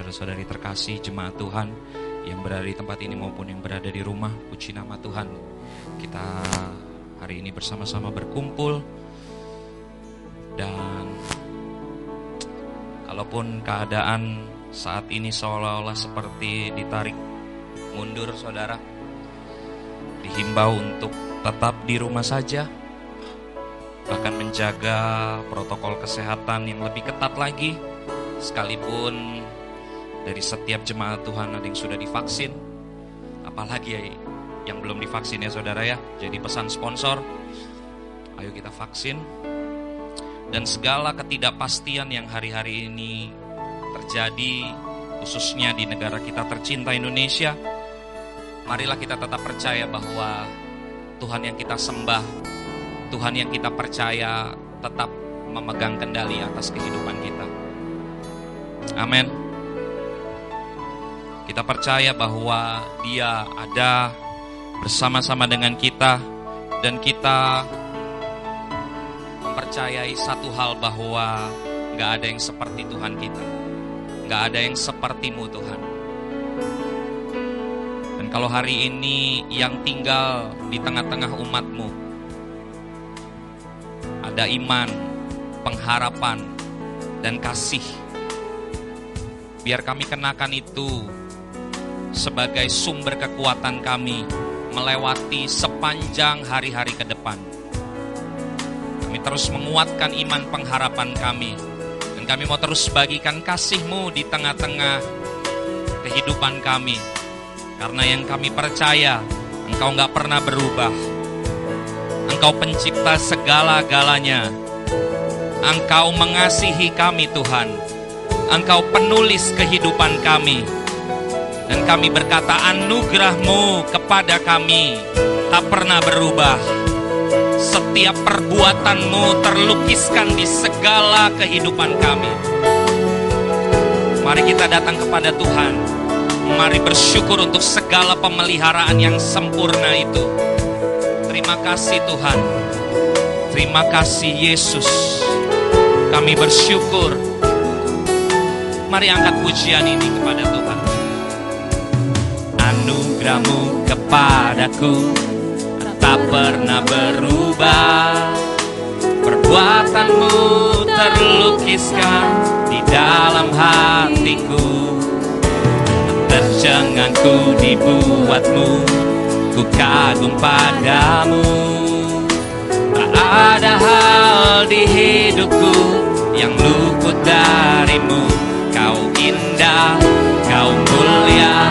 saudara-saudari terkasih jemaat Tuhan yang berada di tempat ini maupun yang berada di rumah. Puji nama Tuhan. Kita hari ini bersama-sama berkumpul dan kalaupun keadaan saat ini seolah-olah seperti ditarik mundur saudara dihimbau untuk tetap di rumah saja bahkan menjaga protokol kesehatan yang lebih ketat lagi sekalipun dari setiap jemaat Tuhan ada yang sudah divaksin apalagi ya yang belum divaksin ya saudara ya jadi pesan sponsor ayo kita vaksin dan segala ketidakpastian yang hari-hari ini terjadi khususnya di negara kita tercinta Indonesia marilah kita tetap percaya bahwa Tuhan yang kita sembah Tuhan yang kita percaya tetap memegang kendali atas kehidupan kita. Amin. Kita percaya bahwa Dia ada bersama-sama dengan kita dan kita mempercayai satu hal bahwa nggak ada yang seperti Tuhan kita, nggak ada yang sepertimu Tuhan. Dan kalau hari ini yang tinggal di tengah-tengah umatmu, ada iman, pengharapan, dan kasih. Biar kami kenakan itu sebagai sumber kekuatan kami melewati sepanjang hari-hari ke depan. Kami terus menguatkan iman pengharapan kami. Dan kami mau terus bagikan kasih-Mu di tengah-tengah kehidupan kami. Karena yang kami percaya, Engkau nggak pernah berubah. Engkau pencipta segala-galanya. Engkau mengasihi kami Tuhan. Engkau penulis kehidupan kami. Dan kami berkata anugerahmu kepada kami tak pernah berubah. Setiap perbuatanmu terlukiskan di segala kehidupan kami. Mari kita datang kepada Tuhan. Mari bersyukur untuk segala pemeliharaan yang sempurna itu. Terima kasih Tuhan. Terima kasih Yesus. Kami bersyukur. Mari angkat pujian ini kepada Tuhan. Anugerahmu kepadaku tak pernah berubah. Perbuatanmu terlukiskan di dalam hatiku. Tercenganku dibuatmu ku kagum padamu Tak ada hal di hidupku yang luput darimu Kau indah, kau mulia,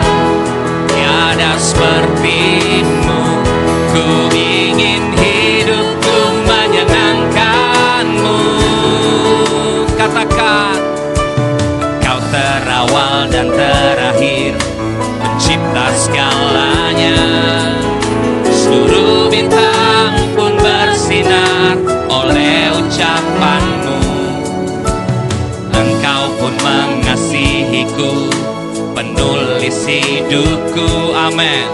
sepertimu Ku ingin hidupku menyenangkanmu. Katakan, kau terawal dan terakhir Pencipta segalanya. Seluruh bintang pun bersinar oleh ucapanmu Penulis hidupku, amin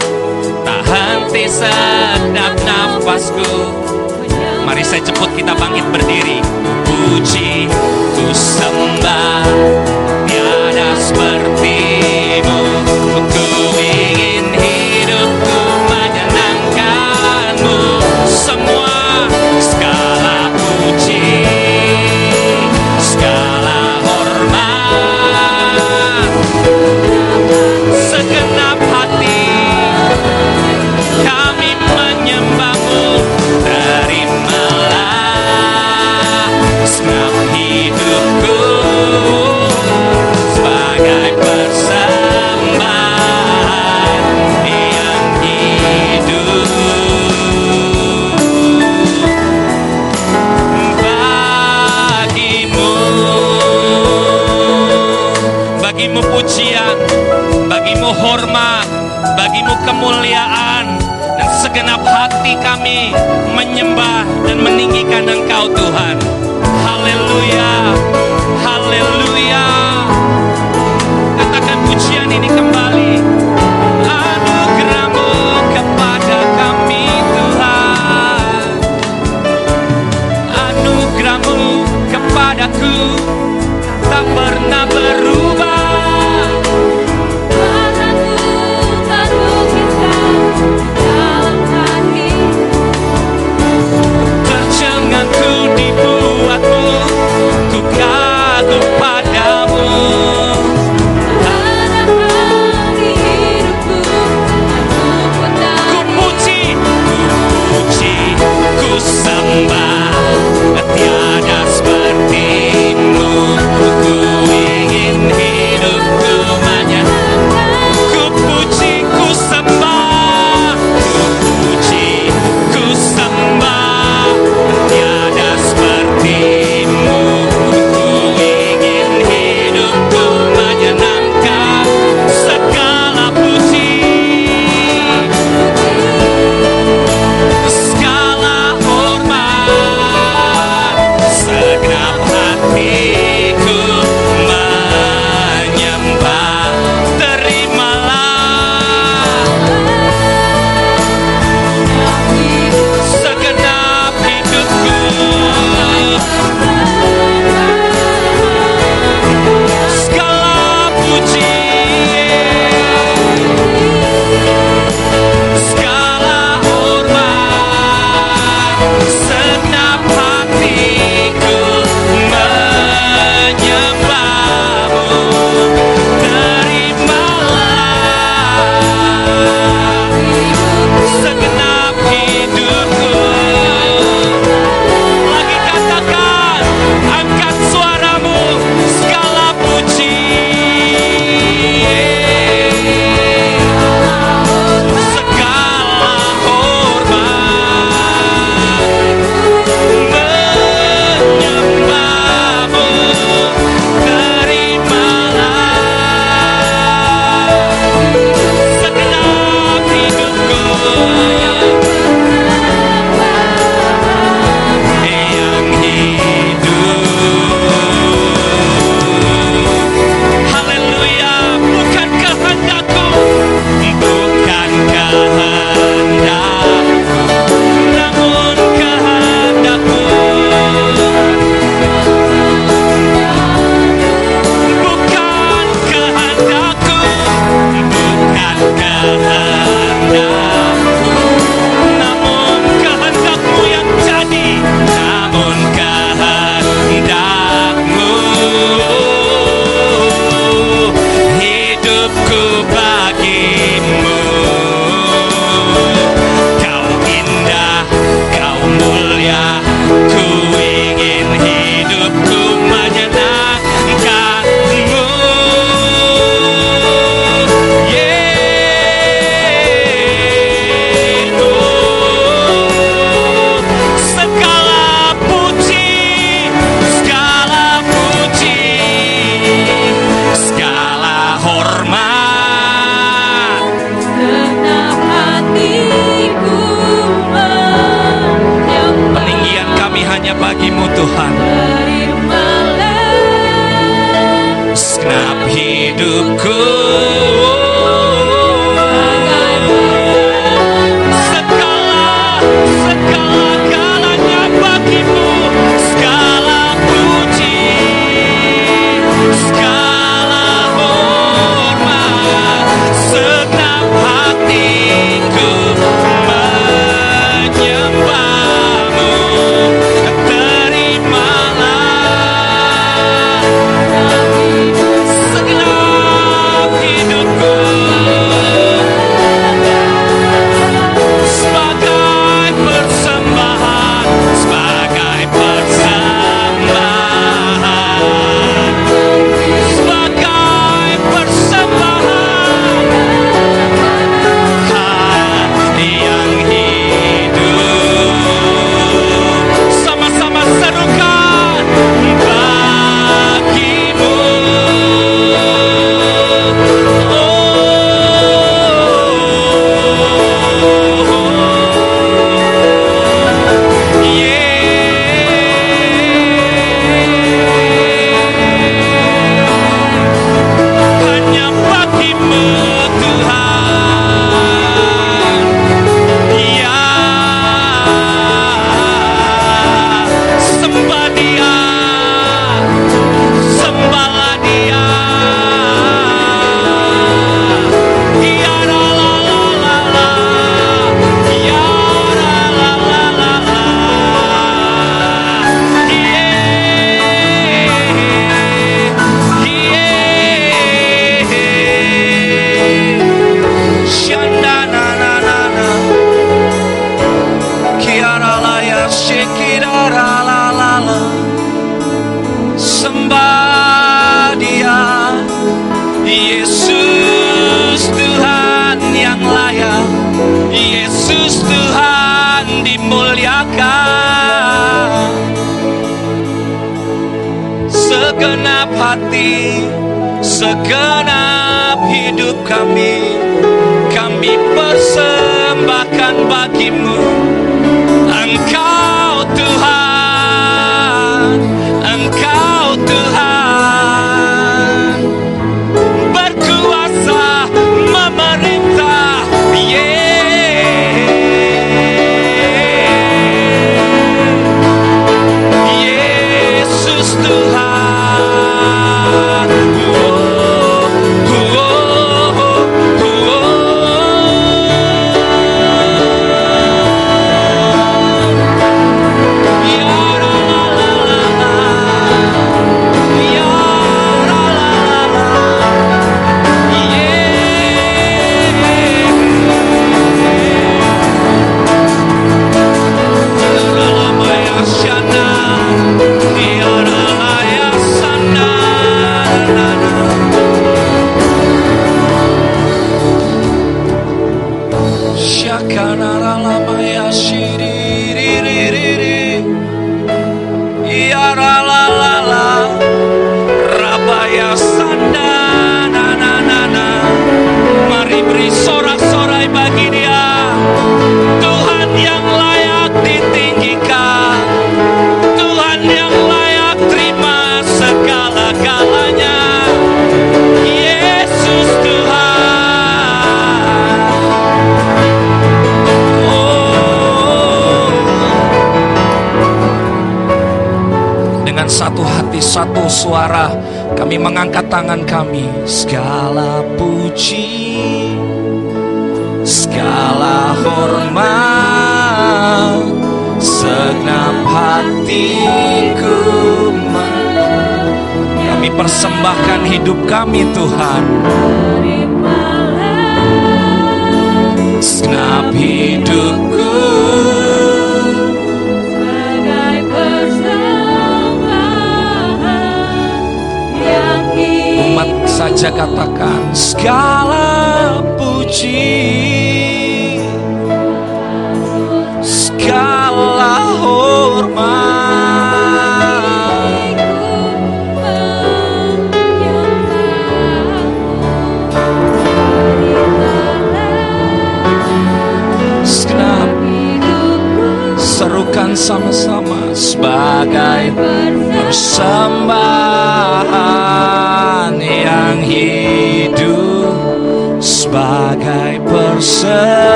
Tak henti sedap nafasku. Mari saya ceput kita bangkit berdiri. Puji, ku sembah Tiada sepertimu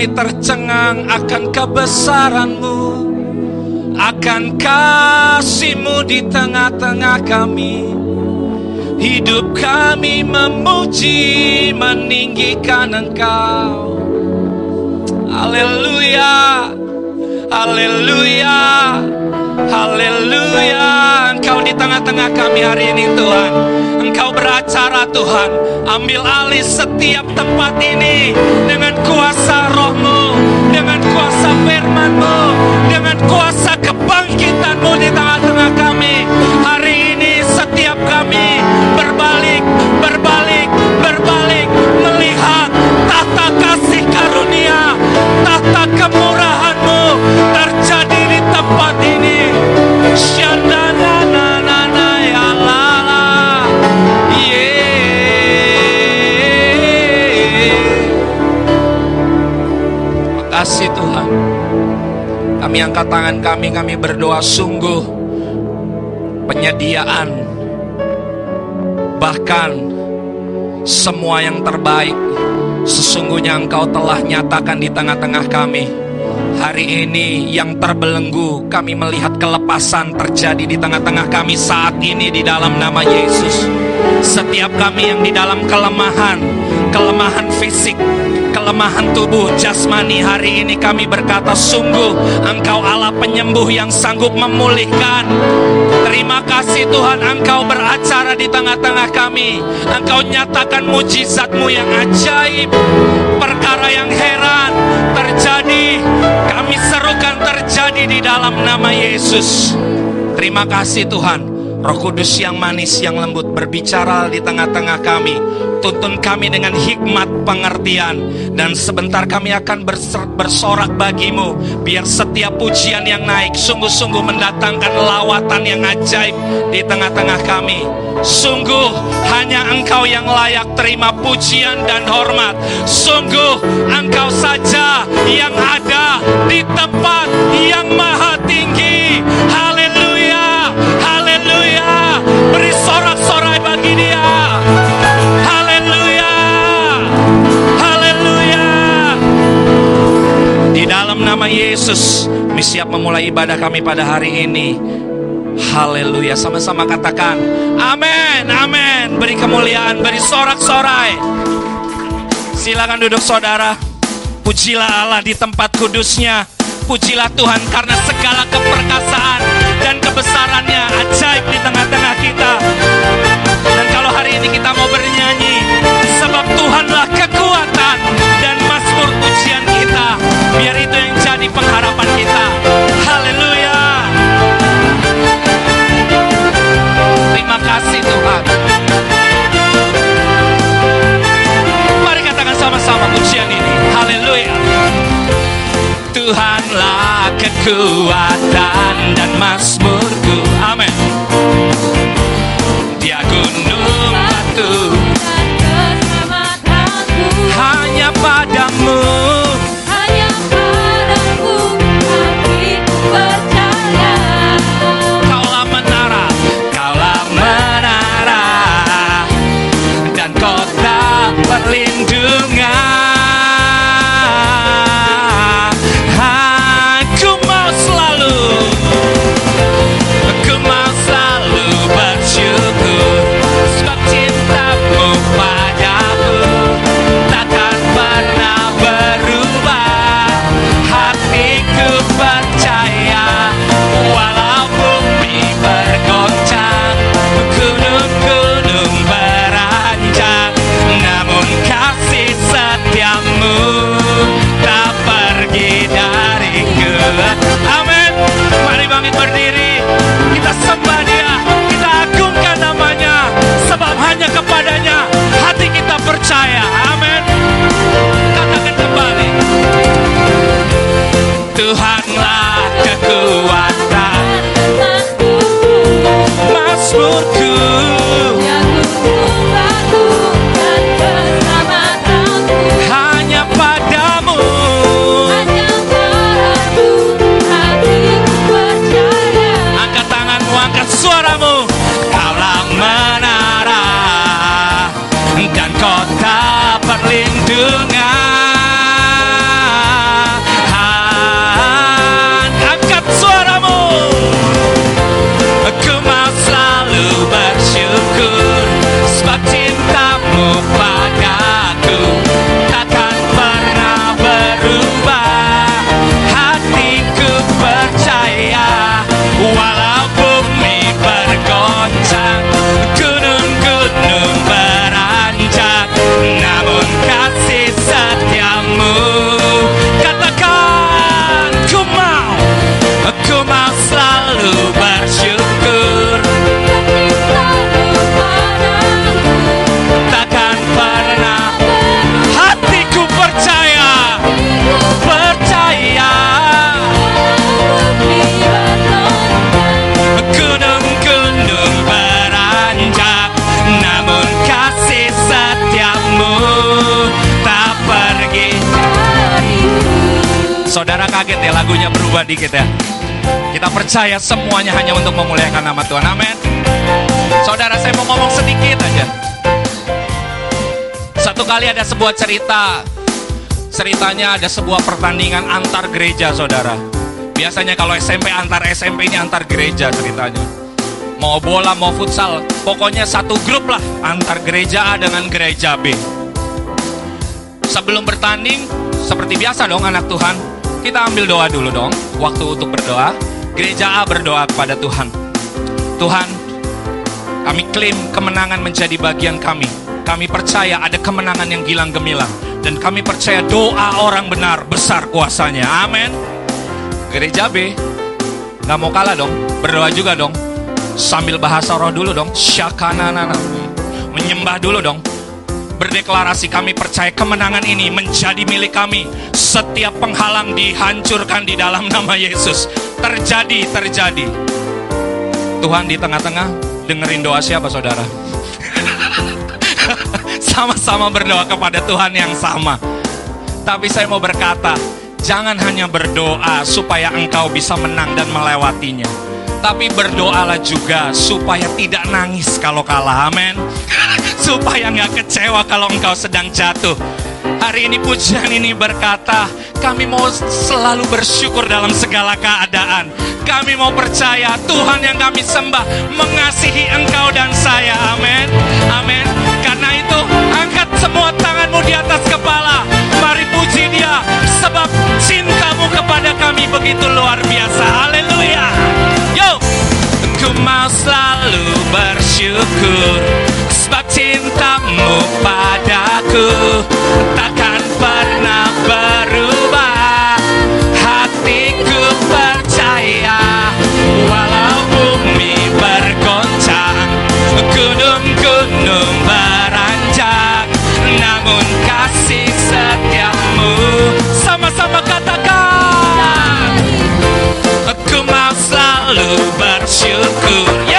kami tercengang akan kebesaranmu. Akan kasihmu di tengah-tengah kami. Hidup kami memuji meninggikan engkau. Haleluya Haleluya Haleluya. Engkau di tengah-tengah kami hari ini Tuhan. Engkau beracara Tuhan. Ambil alih setiap tempat ini Dengan kuasa kuasa firmanmu Angkat tangan kami Kami berdoa sungguh Penyediaan Bahkan Semua yang terbaik Sesungguhnya engkau telah nyatakan di tengah-tengah kami. Hari ini yang terbelenggu Kami melihat kelepasan terjadi di tengah-tengah kami saat ini di dalam nama Yesus. Setiap kami yang di dalam kelemahan Kelemahan fisik Kelemahan tubuh jasmani hari ini kami berkata Sungguh engkau Allah penyembuh yang sanggup memulihkan. Terima kasih Tuhan engkau beracara di tengah-tengah kami. Engkau nyatakan mujizatmu yang ajaib. Perkara yang heran terjadi Kami serukan terjadi di dalam nama Yesus. Terima kasih Tuhan Roh Kudus yang manis, yang lembut berbicara di tengah-tengah kami. Tuntun kami dengan hikmat pengertian. Dan sebentar kami akan bersorak bagimu. Biar setiap pujian yang naik sungguh-sungguh mendatangkan lawatan yang ajaib di tengah-tengah kami. Sungguh hanya engkau yang layak terima pujian dan hormat. Sungguh engkau saja yang ada di tempat yang maha tinggi. Nama Yesus, kami siap memulai ibadah kami pada hari ini. Haleluya, sama-sama katakan Amin, amin Beri kemuliaan, beri sorak-sorai. Silakan duduk saudara. Pujilah Allah di tempat kudusnya. Pujilah Tuhan karena segala keperkasaan dan kebesarannya ajaib di tengah-tengah kita. Dan kalau hari ini kita mau bernyanyi, Biar itu yang jadi pengharapan kita. Haleluya. Terima kasih Tuhan. Mari katakan sama-sama pujian ini. Haleluya. Tuhanlah kekuatan dan mazmurku. Amin. Dia gunung batu kaget ya lagunya berubah dikit ya. Kita percaya semuanya hanya untuk memuliakan nama Tuhan. Amin. Saudara saya mau ngomong sedikit aja. Satu kali ada sebuah cerita. Ceritanya ada sebuah pertandingan antar gereja saudara. Biasanya kalau SMP antar SMP ini antar gereja ceritanya. Mau bola mau futsal Pokoknya satu grup lah Antar gereja A dengan gereja B. Sebelum bertanding Seperti biasa dong anak Tuhan Kita ambil doa dulu dong Waktu untuk berdoa Gereja A berdoa kepada Tuhan Tuhan kami klaim kemenangan menjadi bagian kami. Kami percaya ada kemenangan yang gilang gemilang. Dan kami percaya doa orang benar besar kuasanya. Amin. Gereja B, nggak mau kalah dong. Berdoa juga dong. Sambil bahasa roh dulu dong. Syakananana. Menyembah dulu dong. Berdeklarasi kami percaya kemenangan ini menjadi milik kami. Setiap penghalang dihancurkan di dalam nama Yesus. Terjadi, terjadi. Tuhan di tengah-tengah dengerin doa siapa saudara? Sama-sama berdoa kepada Tuhan yang sama. Tapi saya mau berkata, jangan hanya berdoa supaya engkau bisa menang dan melewatinya. Tapi berdoalah juga supaya tidak nangis kalau kalah, amin. Supaya nggak kecewa kalau engkau sedang jatuh. Hari ini pujian ini berkata, kami mau selalu bersyukur dalam segala keadaan. Kami mau percaya Tuhan yang kami sembah mengasihi engkau dan saya. Amin. Amin. Karena itu angkat semua tangan tanganmu di atas kepala. Mari puji dia sebab cintamu kepada kami begitu luar biasa. Haleluya. Yo. Ku mau selalu bersyukur sebab cintamu padaku takkan pernah berubah. Hatiku percaya walau bumi bergoncang, gunung-gunung beranjak, namun kasih setiamu sama-sama katakan. Aku mau selalu bersyukur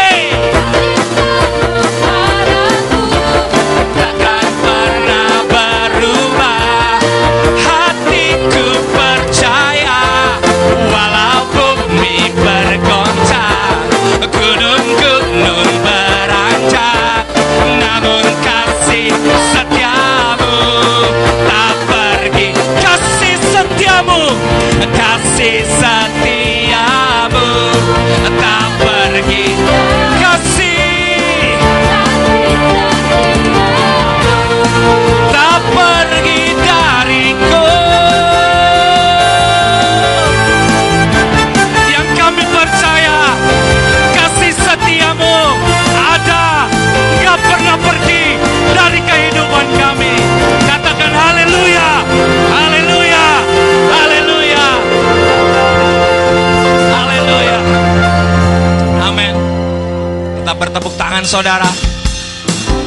tangan saudara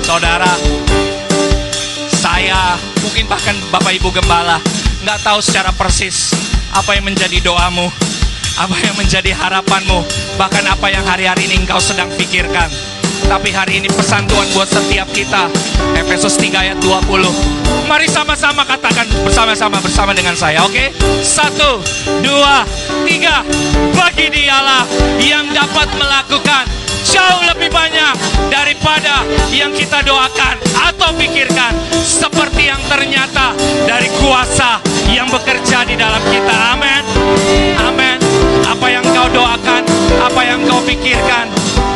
Saudara saya mungkin bahkan Bapak Ibu Gembala nggak tahu secara persis apa yang menjadi doamu, apa yang menjadi harapanmu, bahkan apa yang hari-hari ini engkau sedang pikirkan. Tapi hari ini pesan Tuhan buat setiap kita. Efesus 3 ayat 20. Mari sama-sama katakan bersama-sama bersama dengan saya, oke? Satu, dua, tiga. Bagi dialah yang dapat melakukan jauh lebih banyak daripada yang kita doakan atau pikirkan. Seperti yang ternyata dari kuasa yang bekerja di dalam kita. Amin amin apa yang kau doakan apa yang kau pikirkan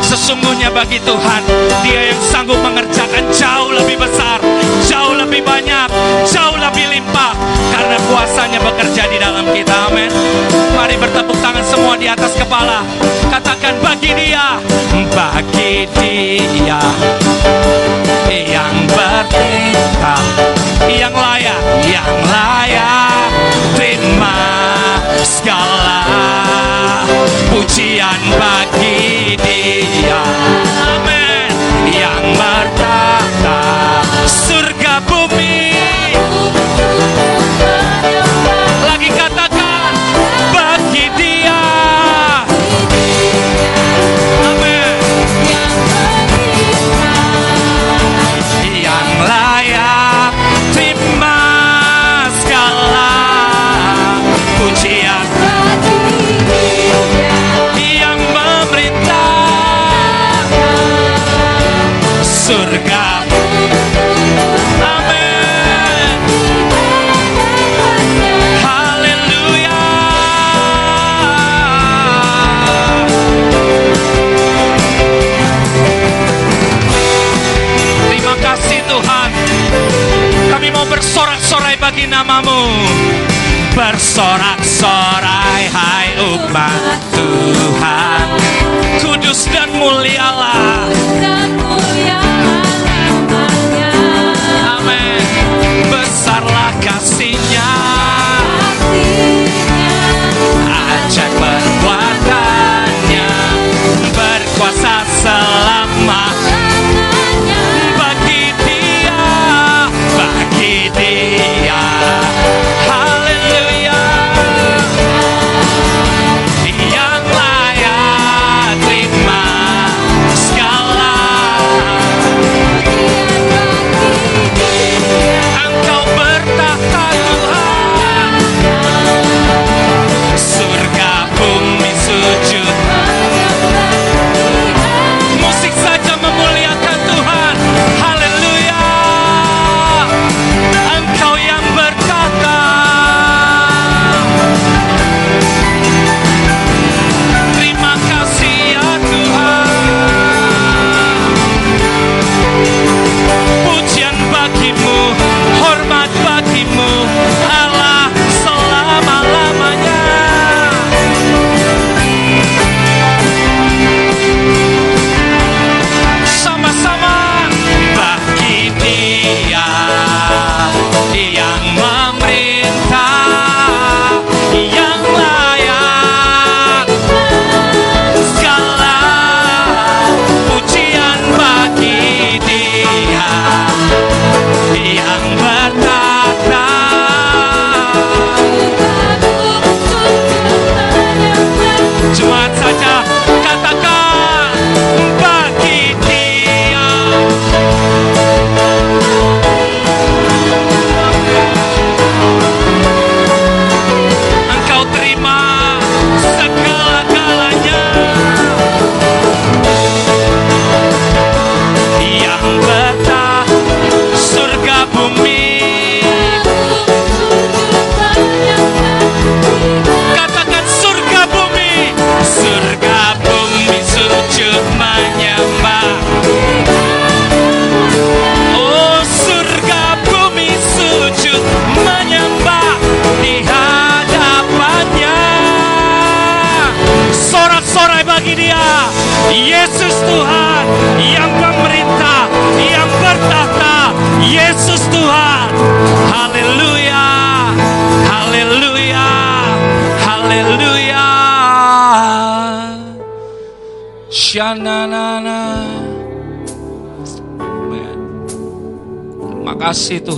sesungguhnya bagi Tuhan dia yang sanggup mengerjakan jauh lebih besar jauh lebih banyak jauh lebih limpah karena kuasanya bekerja di dalam kita. Amin. Mari bertepuk tangan semua di atas kepala. Katakan bagi dia bagi dia yang bertindak yang layak yang layak terima namamu. Bersorak-sorai hai umat Tuhan. Kudus dan mulialah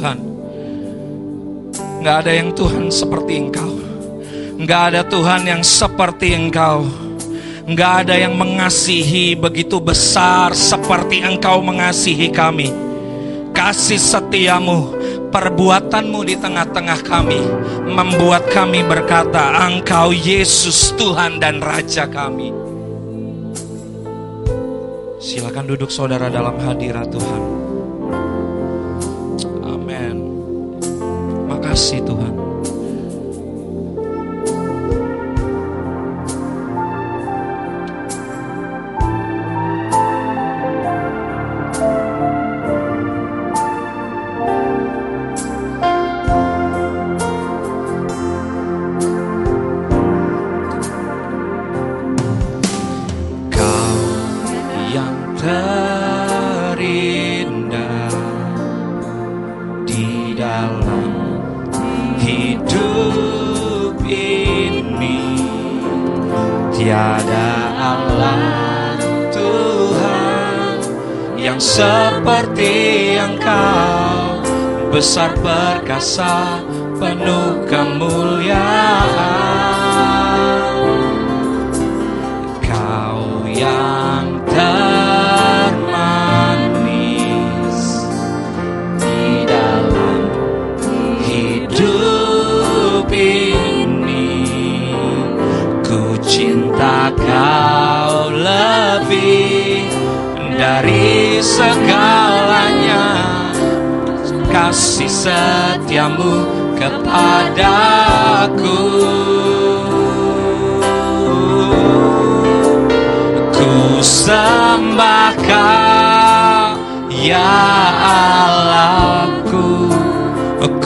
Tuhan. Nggak ada yang Tuhan seperti Engkau. Nggak ada Tuhan yang seperti Engkau. Nggak ada yang mengasihi begitu besar seperti Engkau mengasihi kami. Kasih setiamu, perbuatanmu di tengah-tengah kami membuat kami berkata, Engkau Yesus Tuhan dan Raja kami. Silakan duduk saudara dalam hadirat Tuhan.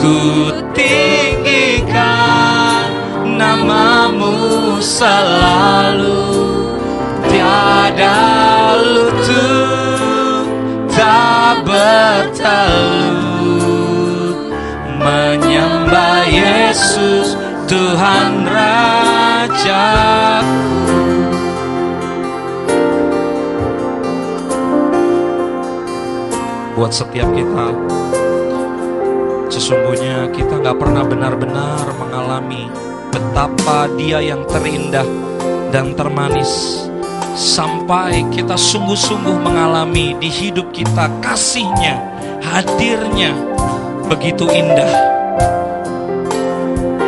Ku tinggikan namamu selalu Tiada lutut tak bertelut Menyembah Yesus Tuhan Rajaku buat setiap kita. Nggak pernah benar-benar mengalami betapa dia yang terindah dan termanis sampai kita sungguh-sungguh mengalami di hidup kita kasihnya, hadirnya begitu indah.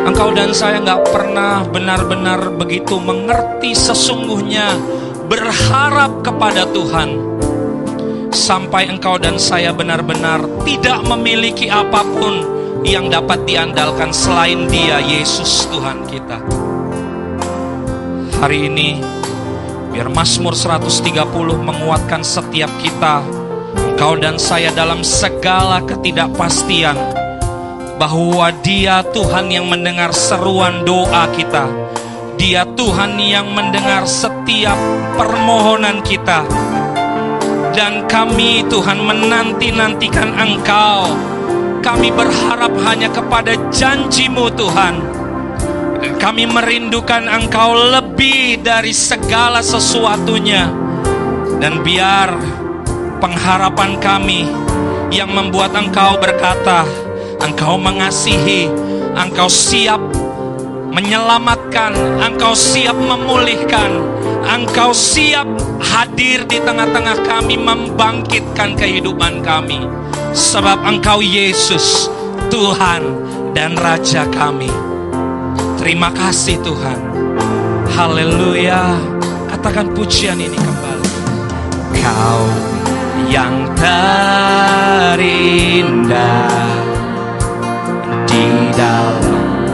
Engkau dan saya nggak pernah benar-benar begitu mengerti sesungguhnya berharap kepada Tuhan sampai engkau dan saya benar-benar tidak memiliki apa pun yang dapat diandalkan selain Dia, Yesus Tuhan kita. Hari ini, biar Mazmur 130 menguatkan setiap kita, engkau dan saya dalam segala ketidakpastian, bahwa Dia Tuhan yang mendengar seruan doa kita. Dia Tuhan yang mendengar setiap permohonan kita dan kami Tuhan menanti-nantikan Engkau. Kami berharap hanya kepada janjimu Tuhan. Kami merindukan Engkau lebih dari segala sesuatunya. Dan biar pengharapan kami yang membuat Engkau berkata, Engkau mengasihi, Engkau siap menyelamatkan, Engkau siap memulihkan, Engkau siap hadir di tengah-tengah kami membangkitkan kehidupan kami. Sebab Engkau Yesus, Tuhan dan Raja kami. Terima kasih Tuhan. Haleluya. Katakan pujian ini kembali. Kau yang terindah di dalam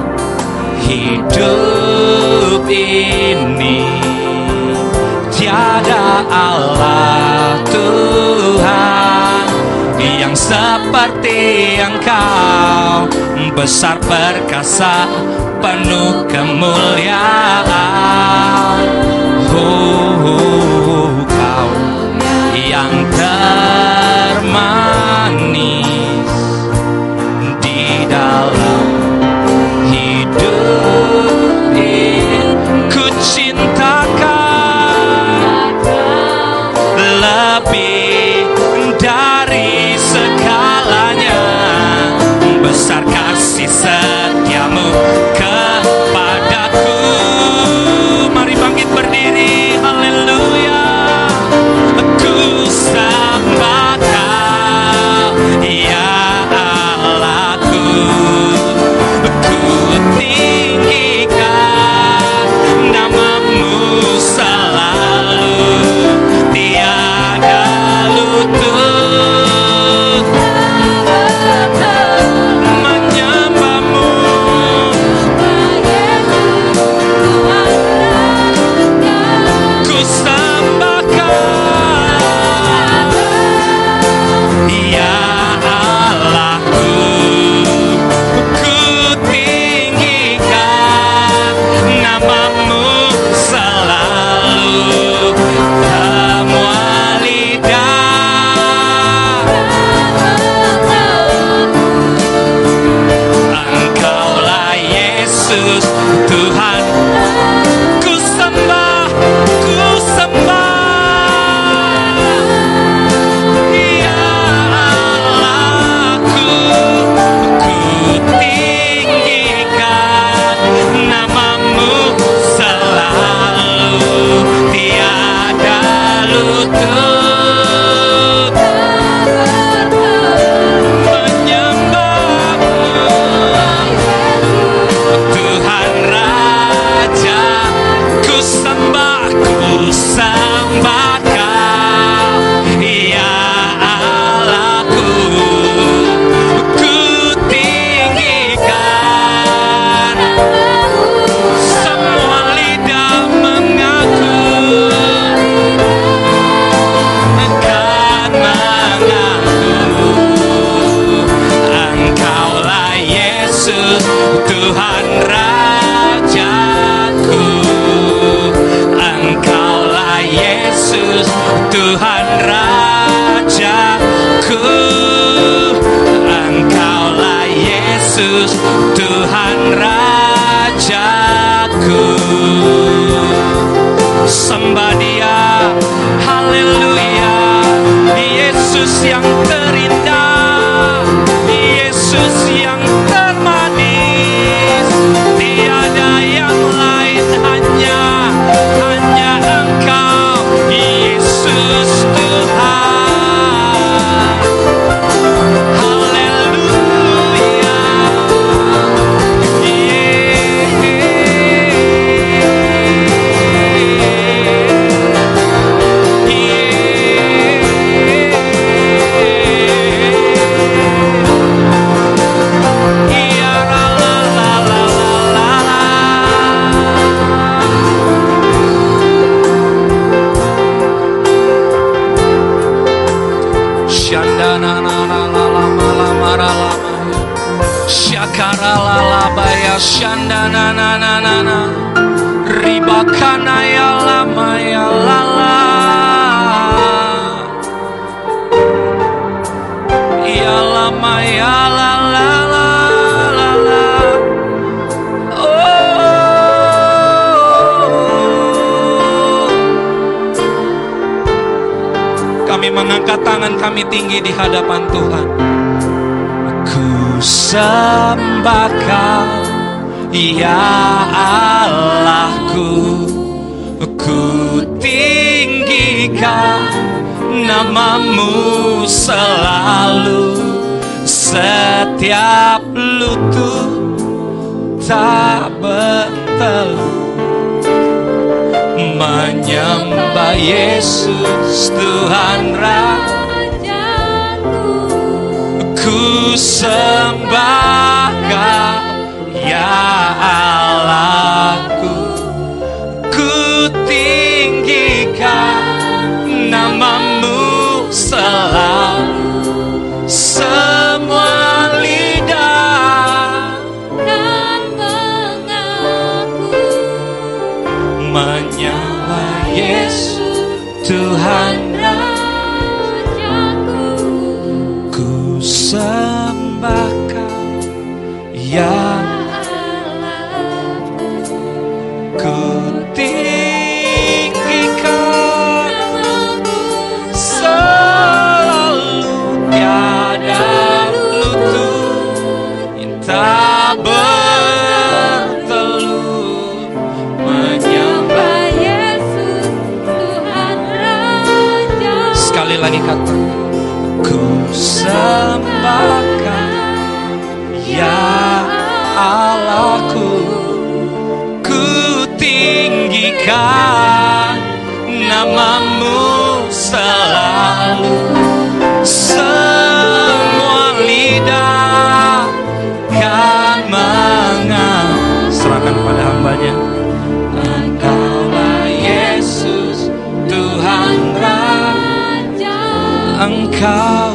hidup ini tiada Allah Tuhan yang seperti Engkau besar perkasa penuh kemuliaan. Oh, side. Namamu selalu setiap lutut tak bertelut menyembah Yesus Tuhan Rajaku Ku sembah ya Allahku Tuhan Rajaku. Ku sembah kau ya kata ku sembahkan. Ya Allahku ku tinggikan. Namamu selalu Engkau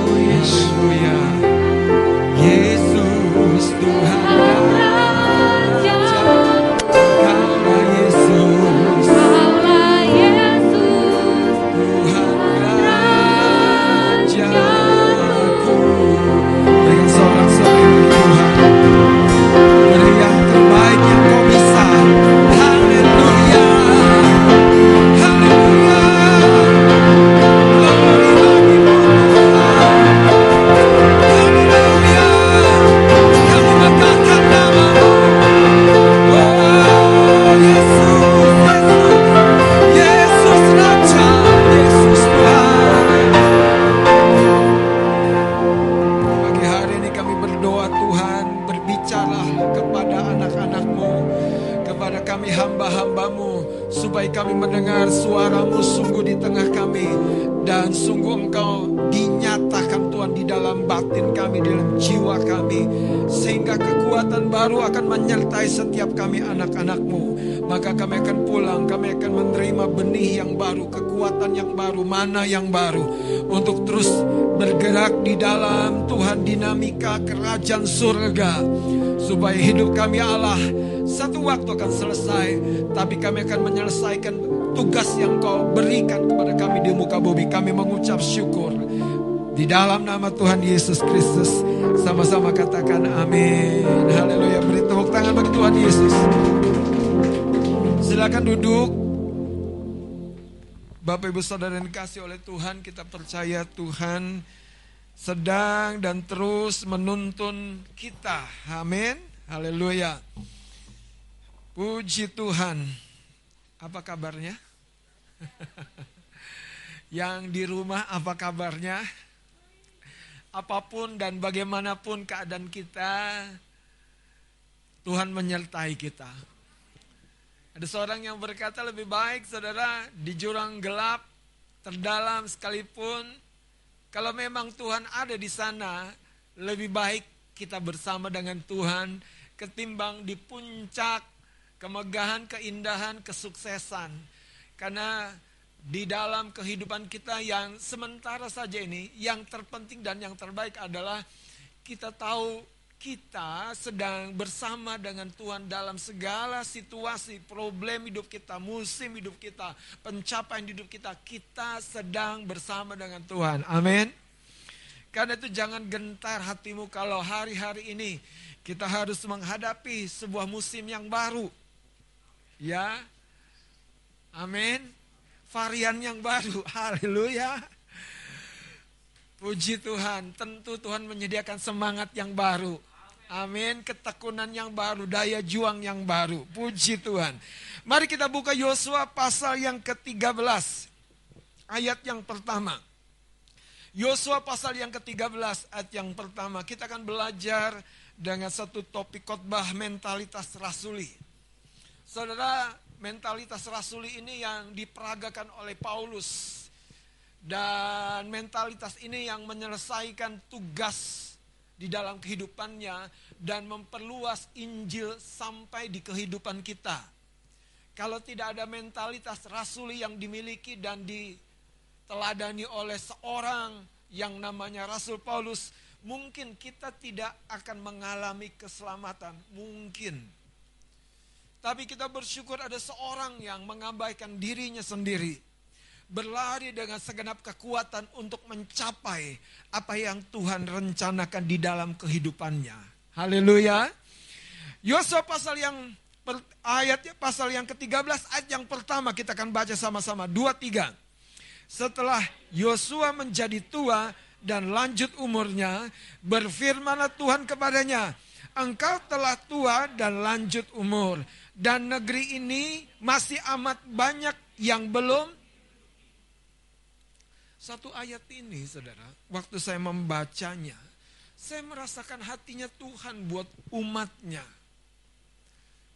setiap kami anak-anakmu Maka kami akan pulang Kami akan menerima benih yang baru Kekuatan yang baru Mana yang baru Untuk terus bergerak di dalam Tuhan dinamika kerajaan surga supaya hidup kami Allah satu waktu akan selesai tapi kami akan menyelesaikan tugas yang kau berikan kepada kami di muka bumi. Kami mengucap syukur Di dalam nama Tuhan Yesus Kristus, sama-sama katakan amin. Haleluya. Beri tepuk tangan bagi Tuhan Yesus. Silakan duduk. Bapak Ibu Saudara yang dikasih oleh Tuhan, kita percaya Tuhan sedang dan terus menuntun kita. Amin. Haleluya. Puji Tuhan. Apa kabarnya? Yang di rumah apa kabarnya? Apa pun dan bagaimanapun keadaan kita, Tuhan menyertai kita. Ada seorang yang berkata lebih baik saudara di jurang gelap, terdalam sekalipun, kalau memang Tuhan ada di sana, lebih baik kita bersama dengan Tuhan ketimbang di puncak kemegahan, keindahan, kesuksesan. Karena di dalam kehidupan kita yang sementara saja ini, yang terpenting dan yang terbaik adalah kita tahu kita sedang bersama dengan Tuhan dalam segala situasi, problem hidup kita, musim hidup kita, pencapaian hidup kita, kita sedang bersama dengan Tuhan. Amin. Karena itu jangan gentar hatimu kalau hari-hari ini kita harus menghadapi sebuah musim yang baru. Ya. Amin. Varian yang baru. Haleluya. Puji Tuhan, tentu Tuhan menyediakan semangat yang baru. Amin, ketekunan yang baru, daya juang yang baru. Puji Tuhan. Mari kita buka Yosua pasal yang ke-13. Ayat yang pertama. Yosua pasal yang ke-13 ayat yang pertama. Kita akan belajar dengan satu topik khotbah mentalitas rasuli. Saudara, mentalitas rasuli ini yang diperagakan oleh Paulus. Dan mentalitas ini yang menyelesaikan tugas di dalam kehidupannya dan memperluas Injil sampai di kehidupan kita. Kalau tidak ada mentalitas rasuli yang dimiliki dan diteladani oleh seorang yang namanya Rasul Paulus, mungkin kita tidak akan mengalami keselamatan. Mungkin. Tapi kita bersyukur ada seorang yang mengabaikan dirinya sendiri berlari dengan segenap kekuatan untuk mencapai apa yang Tuhan rencanakan di dalam kehidupannya. Haleluya. Yosua pasal yang ayat pasal yang ke-13 ayat yang pertama kita akan baca sama-sama. Dua tiga. Setelah Yosua menjadi tua dan lanjut umurnya, berfirmanlah Tuhan kepadanya, engkau telah tua dan lanjut umur. Dan negeri ini masih amat banyak yang belum satu ayat ini, saudara, waktu saya membacanya, saya merasakan hatinya Tuhan buat umatnya.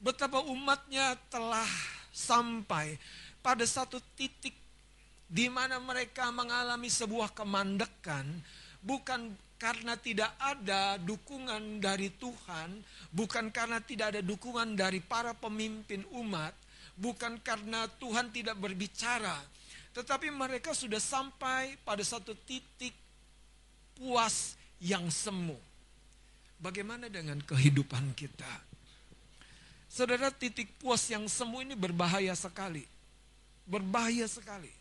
Betapa umatnya telah sampai pada satu titik di mana mereka mengalami sebuah kemandekan, bukan karena tidak ada dukungan dari Tuhan, bukan karena tidak ada dukungan dari para pemimpin umat, bukan karena Tuhan tidak berbicara, tetapi mereka sudah sampai pada satu titik puas yang semu. Bagaimana dengan kehidupan kita? Saudara, titik puas yang semu ini berbahaya sekali. Berbahaya sekali.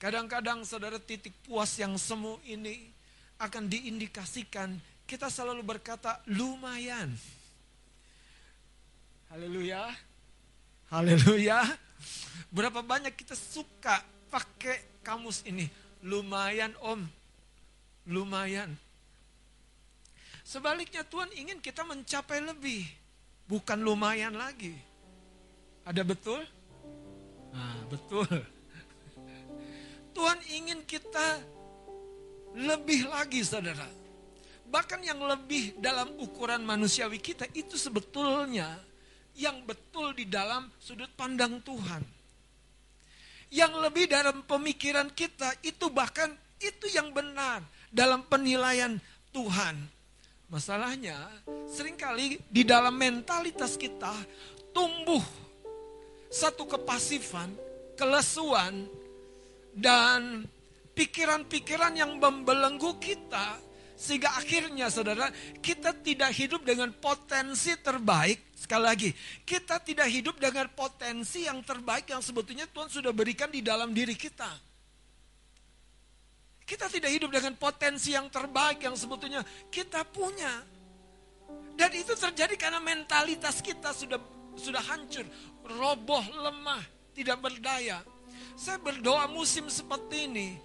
Kadang-kadang saudara titik puas yang semu ini akan diindikasikan kita selalu berkata lumayan. Haleluya. Haleluya. Berapa banyak kita suka pakai kamus ini? Lumayan om, lumayan. Sebaliknya Tuhan ingin kita mencapai lebih, bukan lumayan lagi. Ada betul? Nah, betul. Tuhan ingin kita lebih lagi saudara. Bahkan yang lebih dalam ukuran manusiawi kita itu sebetulnya yang betul di dalam sudut pandang Tuhan yang lebih dalam pemikiran kita itu bahkan itu yang benar dalam penilaian Tuhan. Masalahnya sering kali di dalam mentalitas kita tumbuh satu kepasifan, kelesuan dan pikiran-pikiran yang membelenggu kita sehingga akhirnya saudara kita tidak hidup dengan potensi terbaik Sekali lagi, kita tidak hidup dengan potensi yang terbaik yang sebetulnya Tuhan sudah berikan di dalam diri kita. Kita tidak hidup dengan potensi yang terbaik yang sebetulnya kita punya. Dan itu terjadi karena mentalitas kita sudah sudah hancur, roboh, lemah, tidak berdaya. Saya berdoa musim seperti ini,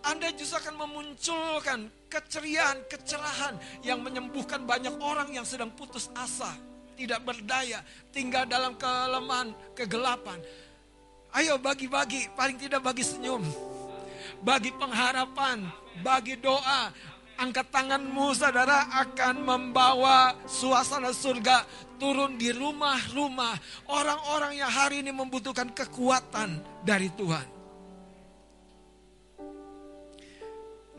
Anda justru akan memunculkan keceriaan, kecerahan yang menyembuhkan banyak orang yang sedang putus asa, tidak berdaya, tinggal dalam kelemahan, kegelapan. Ayo bagi-bagi, paling tidak bagi senyum bagi pengharapan, bagi doa. Angkat tanganmu saudara akan membawa suasana surga turun di rumah-rumah orang-orang yang hari ini membutuhkan kekuatan dari Tuhan.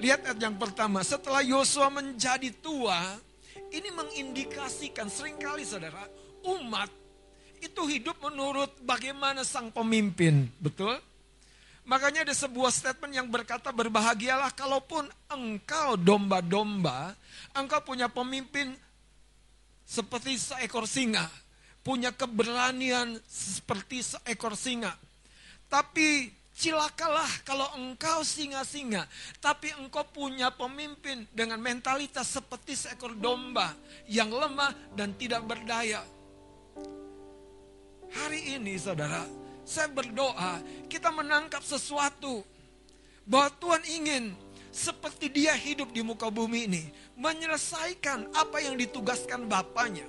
Lihat ayat yang pertama, setelah Yosua menjadi tua, ini mengindikasikan sering kali saudara, umat itu hidup menurut bagaimana sang pemimpin, betul? Makanya ada sebuah statement yang berkata berbahagialah kalaupun engkau domba-domba, engkau punya pemimpin seperti seekor singa, punya keberanian seperti seekor singa. Tapi cilakalah kalau engkau singa-singa, tapi engkau punya pemimpin dengan mentalitas seperti seekor domba yang lemah dan tidak berdaya. Hari ini saudara, saya berdoa kita menangkap sesuatu bahwa Tuhan ingin seperti dia hidup di muka bumi ini menyelesaikan apa yang ditugaskan Bapaknya.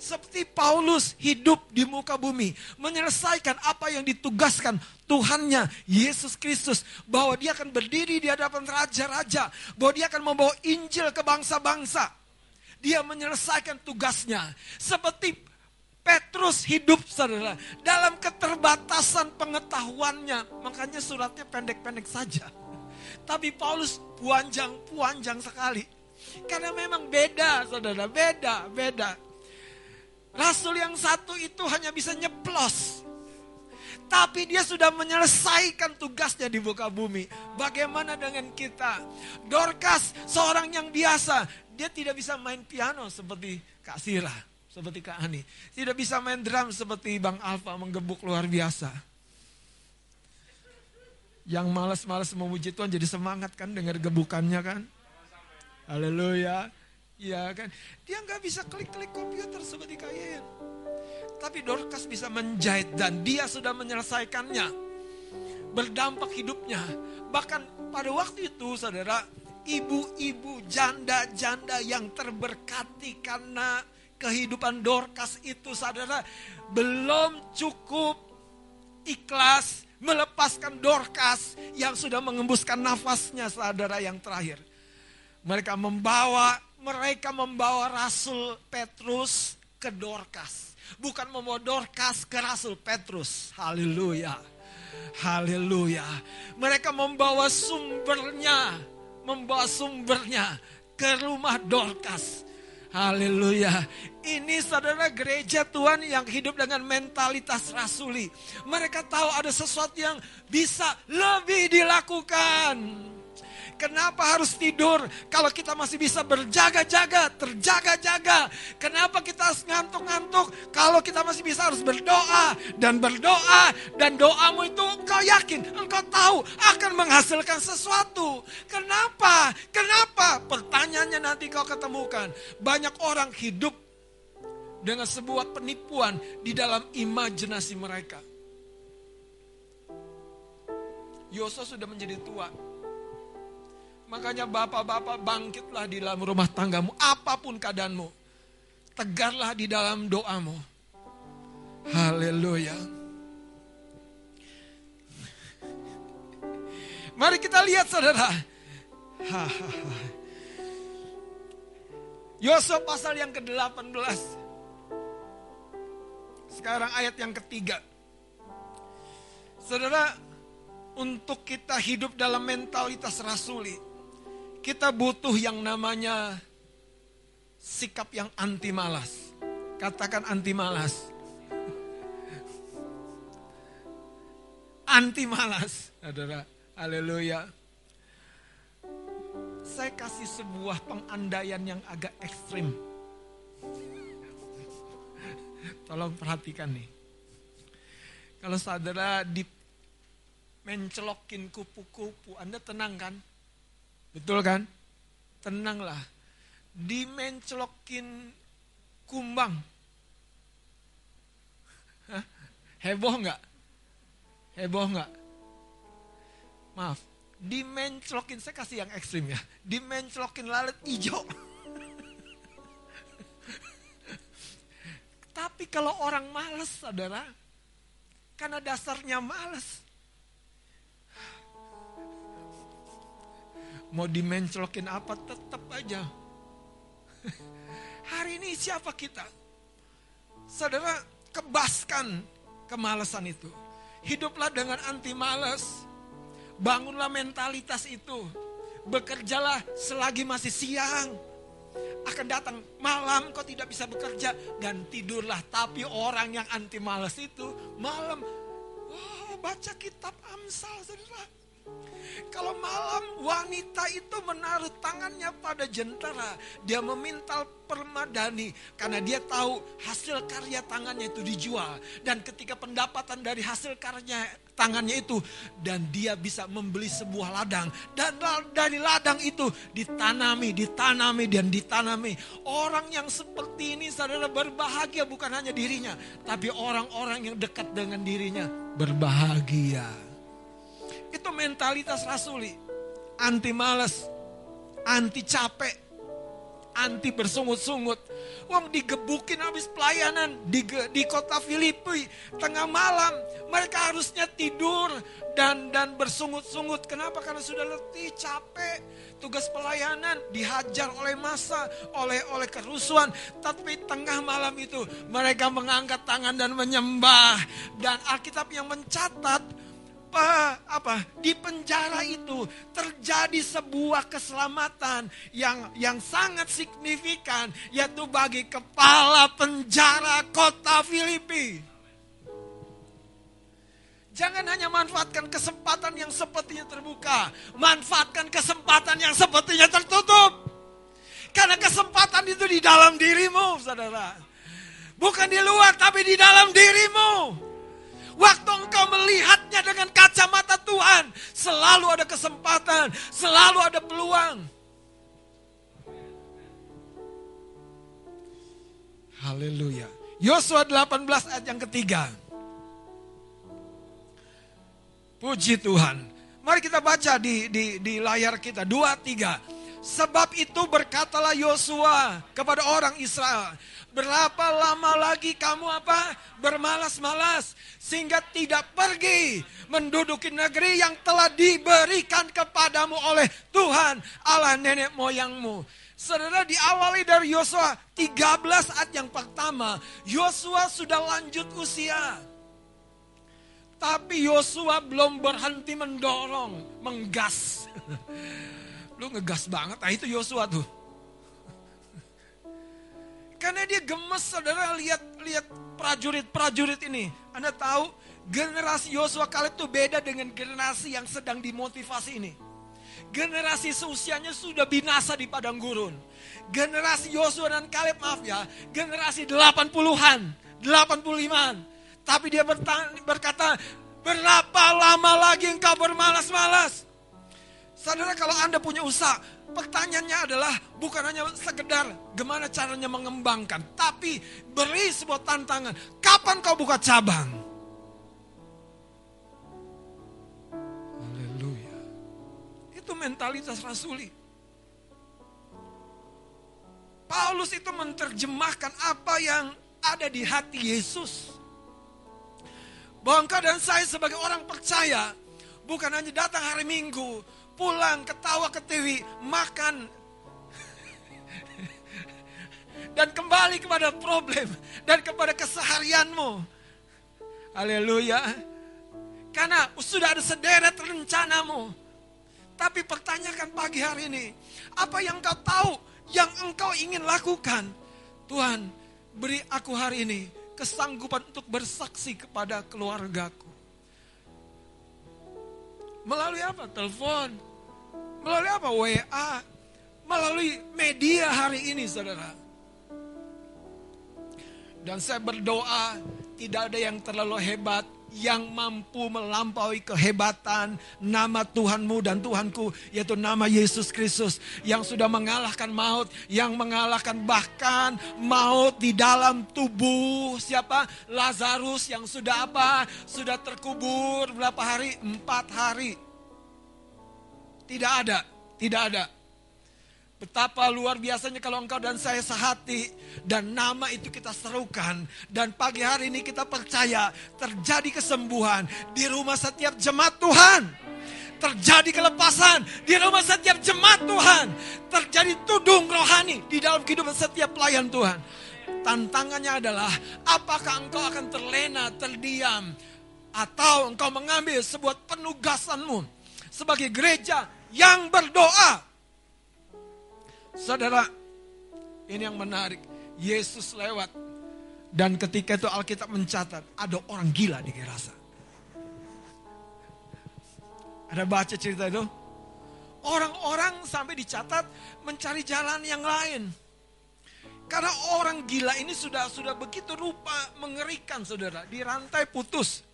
Seperti Paulus hidup di muka bumi menyelesaikan apa yang ditugaskan Tuhannya Yesus Kristus bahwa dia akan berdiri di hadapan raja-raja, bahwa dia akan membawa Injil ke bangsa-bangsa. Dia menyelesaikan tugasnya seperti Petrus hidup saudara dalam keterbatasan pengetahuannya. Makanya suratnya pendek-pendek saja. Tapi Paulus puanjang-puanjang sekali. Karena memang beda saudara, beda, beda. Rasul yang satu itu hanya bisa nyeplos. Tapi dia sudah menyelesaikan tugasnya di muka bumi. Bagaimana dengan kita? Dorcas seorang yang biasa. Dia tidak bisa main piano seperti Kak Sira seperti Kak Ani. Tidak bisa main drum seperti Bang Alfa menggebuk luar biasa. Yang malas-malas memuji Tuhan jadi semangat kan dengar gebukannya kan. Haleluya. Iya kan. Dia nggak bisa klik-klik komputer seperti Kain. Tapi Dorcas bisa menjahit dan dia sudah menyelesaikannya. Berdampak hidupnya. Bahkan pada waktu itu saudara, ibu-ibu janda-janda yang terberkati karena kehidupan Dorcas itu saudara belum cukup ikhlas melepaskan Dorcas yang sudah mengembuskan nafasnya saudara yang terakhir. Mereka membawa mereka membawa Rasul Petrus ke Dorcas. Bukan membawa Dorcas ke Rasul Petrus. Haleluya. Haleluya. Mereka membawa sumbernya, membawa sumbernya ke rumah Dorcas. Haleluya. Ini saudara gereja Tuhan yang hidup dengan mentalitas rasuli. Mereka tahu ada sesuatu yang bisa lebih dilakukan. Kenapa harus tidur kalau kita masih bisa berjaga-jaga, terjaga-jaga? Kenapa kita harus ngantuk-ngantuk kalau kita masih bisa harus berdoa dan berdoa dan doamu itu engkau yakin, engkau tahu akan menghasilkan sesuatu. Kenapa? Kenapa? Pertanyaannya nanti kau ketemukan. Banyak orang hidup dengan sebuah penipuan di dalam imajinasi mereka. Yosua sudah menjadi tua, Makanya bapak-bapak bangkitlah di dalam rumah tanggamu, apa pun keadaanmu. Tegarlah di dalam doamu. Haleluya. Mari kita lihat saudara. Yosua pasal yang ke-18. Sekarang ayat yang ketiga. Saudara, untuk kita hidup dalam mentalitas rasuli, kita butuh yang namanya sikap yang anti malas. Katakan anti malas. Anti malas, saudara. Haleluya. Saya kasih sebuah pengandaian yang agak ekstrim. Tolong perhatikan nih. Kalau saudara di mencelokin kupu-kupu, Anda tenang kan? Betul kan? Tenanglah. Dimenclokin kumbang. Hah? Heboh nggak? Heboh nggak? Maaf, dimenclokin, saya kasih yang ekstrim ya. Dimenclokin lalat hijau. Tapi kalau orang males, saudara, karena dasarnya males. Mau dimenclokin apa tetap aja. Hari ini siapa kita? Saudara, kebaskan kemalasan itu. Hiduplah dengan anti males. Bangunlah mentalitas itu. Bekerjalah selagi masih siang. Akan datang malam kau tidak bisa bekerja dan tidurlah. Tapi orang yang anti malas itu malam. Wah, baca kitab Amsal saudara. Kalau malam wanita itu menaruh tangannya pada jentera. Dia memintal permadani. Karena dia tahu hasil karya tangannya itu dijual. Dan ketika pendapatan dari hasil karya tangannya itu. Dan dia bisa membeli sebuah ladang. Dan dari ladang itu ditanami, ditanami, dan ditanami. Orang yang seperti ini saudara berbahagia bukan hanya dirinya. Tapi orang-orang yang dekat dengan dirinya berbahagia. Itu mentalitas rasuli. Anti males, anti capek, anti bersungut-sungut. Wong digebukin habis pelayanan di, di kota Filipi tengah malam. Mereka harusnya tidur dan dan bersungut-sungut. Kenapa? Karena sudah letih, capek. Tugas pelayanan dihajar oleh masa, oleh oleh kerusuhan. Tapi tengah malam itu mereka mengangkat tangan dan menyembah. Dan Alkitab yang mencatat apa apa di penjara itu terjadi sebuah keselamatan yang yang sangat signifikan yaitu bagi kepala penjara kota Filipi. Jangan hanya manfaatkan kesempatan yang sepertinya terbuka, manfaatkan kesempatan yang sepertinya tertutup. Karena kesempatan itu di dalam dirimu, saudara. Bukan di luar, tapi di dalam dirimu. Waktu engkau melihatnya dengan kacamata Tuhan, selalu ada kesempatan, selalu ada peluang. Haleluya. Yosua 18 ayat yang ketiga. Puji Tuhan. Mari kita baca di, di, di layar kita. Dua, tiga. Sebab itu berkatalah Yosua kepada orang Israel. Berapa lama lagi kamu apa? Bermalas-malas sehingga tidak pergi menduduki negeri yang telah diberikan kepadamu oleh Tuhan Allah nenek moyangmu. Saudara diawali dari Yosua 13 ayat yang pertama, Yosua sudah lanjut usia. Tapi Yosua belum berhenti mendorong, menggas. Lu ngegas banget, nah itu Yosua tuh. Karena dia gemes saudara lihat lihat prajurit-prajurit ini. Anda tahu generasi Yosua Kaleb itu beda dengan generasi yang sedang dimotivasi ini. Generasi seusianya sudah binasa di padang gurun. Generasi Yosua dan Kaleb maaf ya, generasi 80-an, 85-an. Tapi dia berkata, berapa lama lagi engkau bermalas-malas? Saudara kalau Anda punya usaha, pertanyaannya adalah bukan hanya sekedar gimana caranya mengembangkan, tapi beri sebuah tantangan. Kapan kau buka cabang? Haleluya. Itu mentalitas rasuli. Paulus itu menerjemahkan apa yang ada di hati Yesus. Bahwa dan saya sebagai orang percaya, bukan hanya datang hari Minggu, pulang ketawa ke TV, makan. Dan kembali kepada problem dan kepada keseharianmu. Haleluya. Karena sudah ada sederet rencanamu. Tapi pertanyakan pagi hari ini, apa yang kau tahu yang engkau ingin lakukan? Tuhan, beri aku hari ini kesanggupan untuk bersaksi kepada keluargaku. Melalui apa? Telepon. Melalui apa? WA. Melalui media hari ini saudara. Dan saya berdoa tidak ada yang terlalu hebat yang mampu melampaui kehebatan nama Tuhanmu dan Tuhanku yaitu nama Yesus Kristus yang sudah mengalahkan maut, yang mengalahkan bahkan maut di dalam tubuh siapa? Lazarus yang sudah apa? Sudah terkubur berapa hari? Empat hari. Tidak ada, tidak ada. Betapa luar biasanya kalau engkau dan saya sehati dan nama itu kita serukan dan pagi hari ini kita percaya terjadi kesembuhan di rumah setiap jemaat Tuhan. Terjadi kelepasan di rumah setiap jemaat Tuhan. Terjadi tudung rohani di dalam kehidupan setiap pelayan Tuhan. Tantangannya adalah apakah engkau akan terlena, terdiam atau engkau mengambil sebuah penugasanmu sebagai gereja yang berdoa Saudara, ini yang menarik. Yesus lewat. Dan ketika itu Alkitab mencatat, ada orang gila di Gerasa. Ada baca cerita itu? Orang-orang sampai dicatat mencari jalan yang lain. Karena orang gila ini sudah sudah begitu rupa mengerikan saudara. Dirantai putus.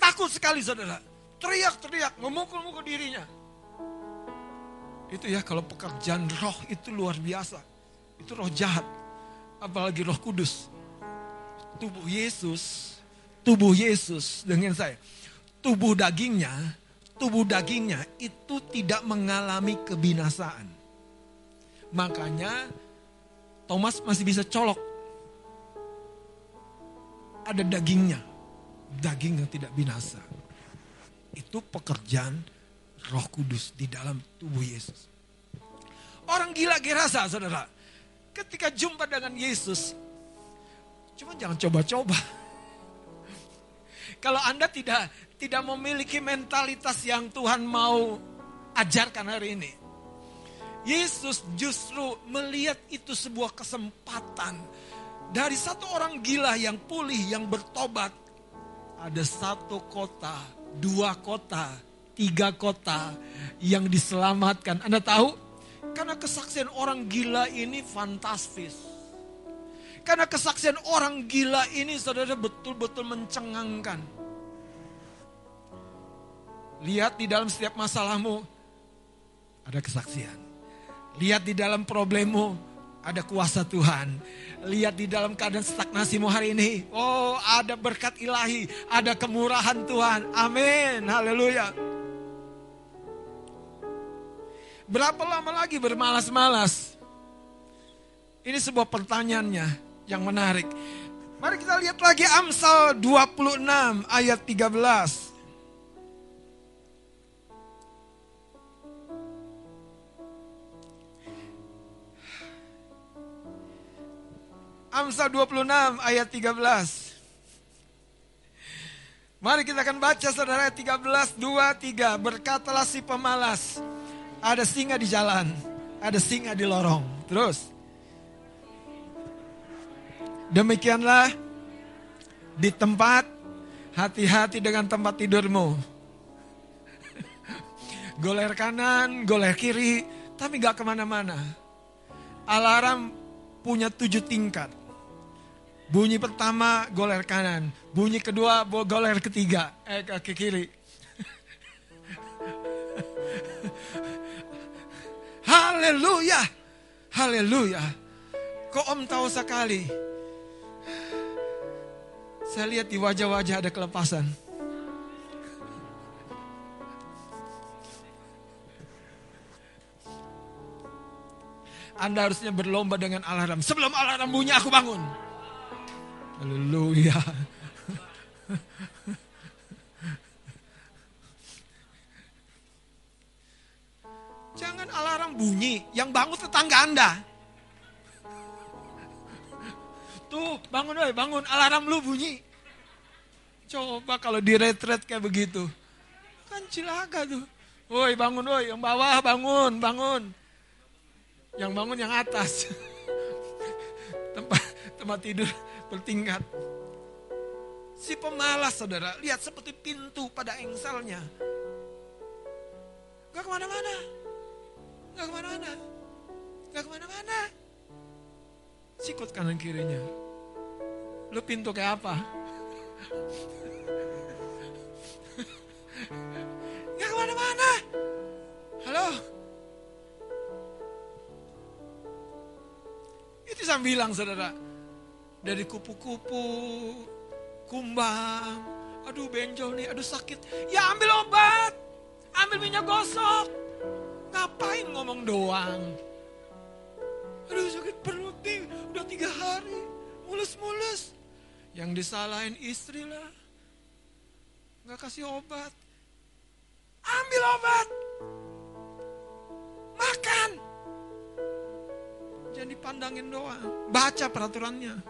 Takut sekali saudara. Teriak-teriak, memukul-mukul dirinya. Itu ya kalau pekerjaan roh itu luar biasa. Itu roh jahat. Apalagi roh kudus. Tubuh Yesus, tubuh Yesus dengan saya. Tubuh dagingnya, tubuh dagingnya itu tidak mengalami kebinasaan. Makanya Thomas masih bisa colok. Ada dagingnya. Daging yang tidak binasa. Itu pekerjaan roh kudus di dalam tubuh Yesus. Orang gila gerasa saudara. Ketika jumpa dengan Yesus. Cuma jangan coba-coba. Kalau Anda tidak tidak memiliki mentalitas yang Tuhan mau ajarkan hari ini. Yesus justru melihat itu sebuah kesempatan. Dari satu orang gila yang pulih, yang bertobat. Ada satu kota, dua kota, tiga kota yang diselamatkan. Anda tahu? Karena kesaksian orang gila ini fantastis. Karena kesaksian orang gila ini saudara betul-betul mencengangkan. Lihat di dalam setiap masalahmu ada kesaksian. Lihat di dalam problemmu ada kuasa Tuhan. Lihat di dalam keadaan stagnasimu hari ini. Oh ada berkat ilahi. Ada kemurahan Tuhan. Amin. Haleluya. Berapa lama lagi bermalas-malas? Ini sebuah pertanyaannya yang menarik. Mari kita lihat lagi Amsal 26 ayat 13. Amsal 26 ayat 13. Mari kita akan baca saudara 13, 2, 3. Berkatalah si pemalas. Ada singa di jalan. Ada singa di lorong. Terus. Demikianlah di tempat hati-hati dengan tempat tidurmu. goler kanan, goler kiri, tapi gak ke mana-mana. Alarm punya tujuh tingkat. Bunyi pertama goler kanan, bunyi kedua goler ketiga, eh ke kiri. Haleluya, haleluya. Kok om tahu sekali? Saya lihat di wajah-wajah ada kelepasan. Anda harusnya berlomba dengan alarm. Sebelum alarm bunyi aku bangun. Haleluya. Jangan alarm bunyi, yang bangun tetangga Anda. Tuh, bangun woy, bangun, alarm lu bunyi. Coba kalau di retret kayak begitu. Kan cilaka tuh. Woi bangun woi, yang bawah bangun, bangun. Yang bangun yang atas. tempat tempat tidur bertingkat. Si pemalas saudara, lihat seperti pintu pada engselnya. Gak ke mana-mana. Gak ke mana-mana. Gak ke mana-mana. Sikut kanan kirinya. Lu pintu kayak apa? Gak ke mana-mana. Halo? Itu saya bilang saudara. Dari kupu-kupu, kumbang, aduh benjol nih, aduh sakit. Ya ambil obat, ambil minyak gosok. Ngapain ngomong doang? Aduh sakit perut nih, udah tiga hari, mulus-mulus. Yang disalahin istri lah, nggak kasih obat. Ambil obat, makan. Jangan dipandangin doang, baca peraturannya.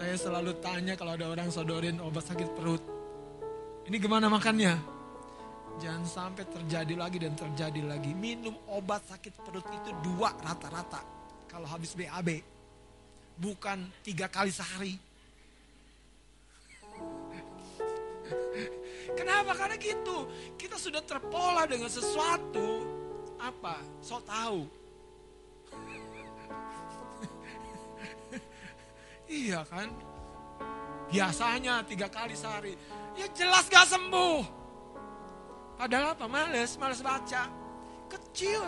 Saya selalu tanya kalau ada orang sodorin obat sakit perut. Ini gimana makannya? Jangan sampai terjadi lagi dan terjadi lagi. Minum obat sakit perut itu dua rata-rata. Kalau habis BAB. Bukan tiga kali sehari. Kenapa? Karena gitu. Kita sudah terpola dengan sesuatu. Apa? So tahu. iya kan? Biasanya tiga kali sehari. Ya jelas gak sembuh. Padahal apa? Males, males baca. Kecil.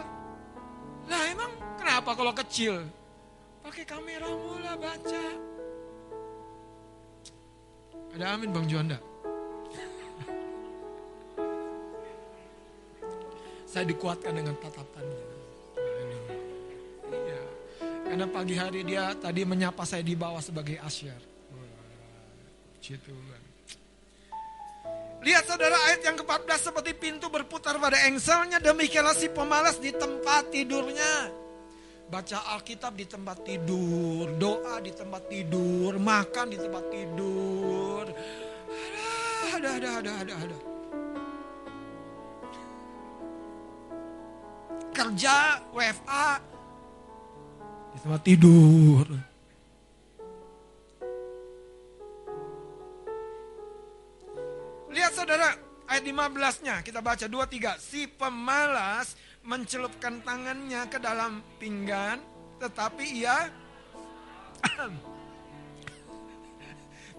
Lah emang kenapa kalau kecil? Pakai kamera mula baca. Ada amin Bang Juanda. Saya dikuatkan dengan tatapannya. Iya. Karena pagi hari dia tadi menyapa saya di bawah sebagai asyar. Puji Tuhan. Lihat saudara ayat yang ke-14 seperti pintu berputar pada engselnya demikianlah si pemalas di tempat tidurnya. Baca Alkitab di tempat tidur, doa di tempat tidur, makan di tempat tidur. Ada, ada, ada, ada, ada. Kerja, WFA, di tempat tidur. Lihat saudara, ayat 15-nya kita baca 2 3. Si pemalas mencelupkan tangannya ke dalam pinggan, tetapi ia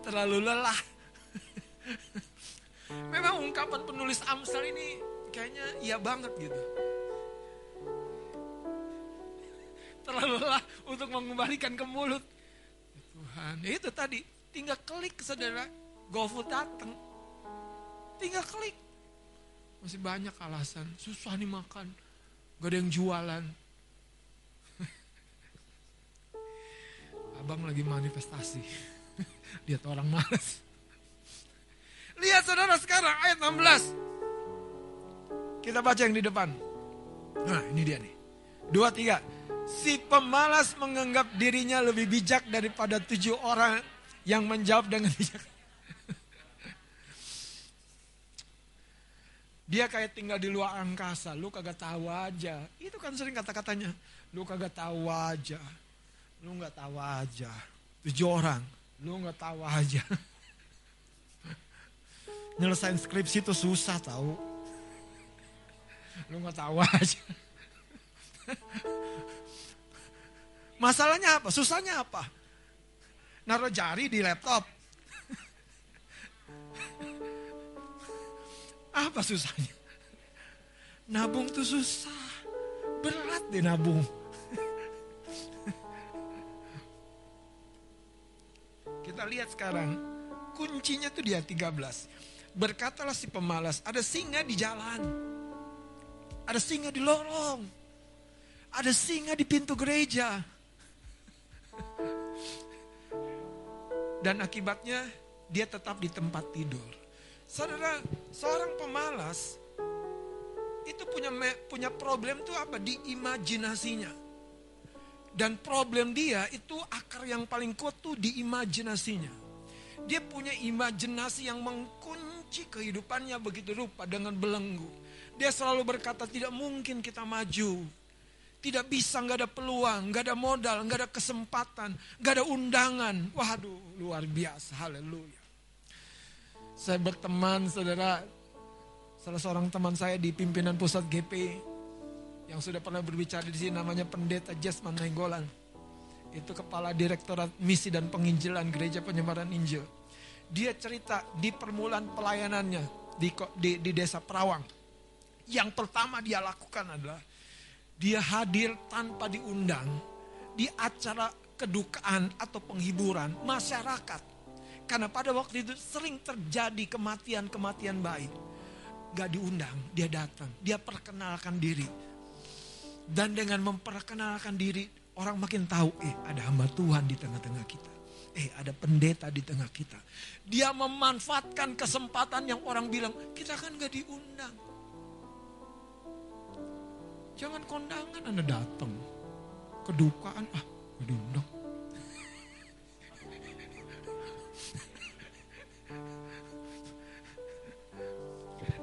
terlalu lelah. Memang ungkapan penulis Amsal ini kayaknya iya banget gitu. Terlalu lelah untuk mengembalikan ke mulut. Tuhan, itu tadi tinggal klik saudara, GoFood datang. Tinggal klik. Masih banyak alasan. Susah nih makan. Gak ada yang jualan. Abang lagi manifestasi. Lihat orang malas. Lihat saudara sekarang ayat 16. Kita baca yang di depan. Nah ini dia nih. Dua tiga. Si pemalas menganggap dirinya lebih bijak daripada tujuh orang yang menjawab dengan bijak. Dia kayak tinggal di luar angkasa, lu kagak tahu aja. Itu kan sering kata-katanya, lu kagak tahu aja. Lu nggak tahu aja. Tujuh orang, lu nggak tahu aja. Nyelesain skripsi itu susah tahu. Lu nggak tahu aja. Masalahnya apa? Susahnya apa? Naruh jari di laptop. Apa susahnya? Nabung tuh susah. Berat deh nabung. Kita lihat sekarang. Kuncinya tuh dia 13. Berkatalah si pemalas, ada singa di jalan. Ada singa di lorong. Ada singa di pintu gereja. Dan akibatnya dia tetap di tempat tidur. Saudara, seorang pemalas itu punya punya problem tuh apa? Di imajinasinya. Dan problem dia itu akar yang paling kuat tuh di imajinasinya. Dia punya imajinasi yang mengkunci kehidupannya begitu rupa dengan belenggu. Dia selalu berkata tidak mungkin kita maju. Tidak bisa, nggak ada peluang, nggak ada modal, nggak ada kesempatan, nggak ada undangan. Waduh, luar biasa, haleluya. Saya berteman, saudara, salah seorang teman saya di pimpinan pusat GP yang sudah pernah berbicara di sini namanya Pendeta Jasman Nainggolan. itu kepala direktorat misi dan penginjilan gereja penyebaran Injil. Dia cerita di permulaan pelayanannya di, di, di desa Perawang. Yang pertama dia lakukan adalah dia hadir tanpa diundang di acara kedukaan atau penghiburan masyarakat. Karena pada waktu itu sering terjadi kematian-kematian bayi. Gak diundang, dia datang, dia perkenalkan diri. Dan dengan memperkenalkan diri, orang makin tahu, eh ada hamba Tuhan di tengah-tengah kita. Eh ada pendeta di tengah kita. Dia memanfaatkan kesempatan yang orang bilang, kita kan gak diundang. Jangan kondangan Anda datang. Kedukaan, ah gak diundang.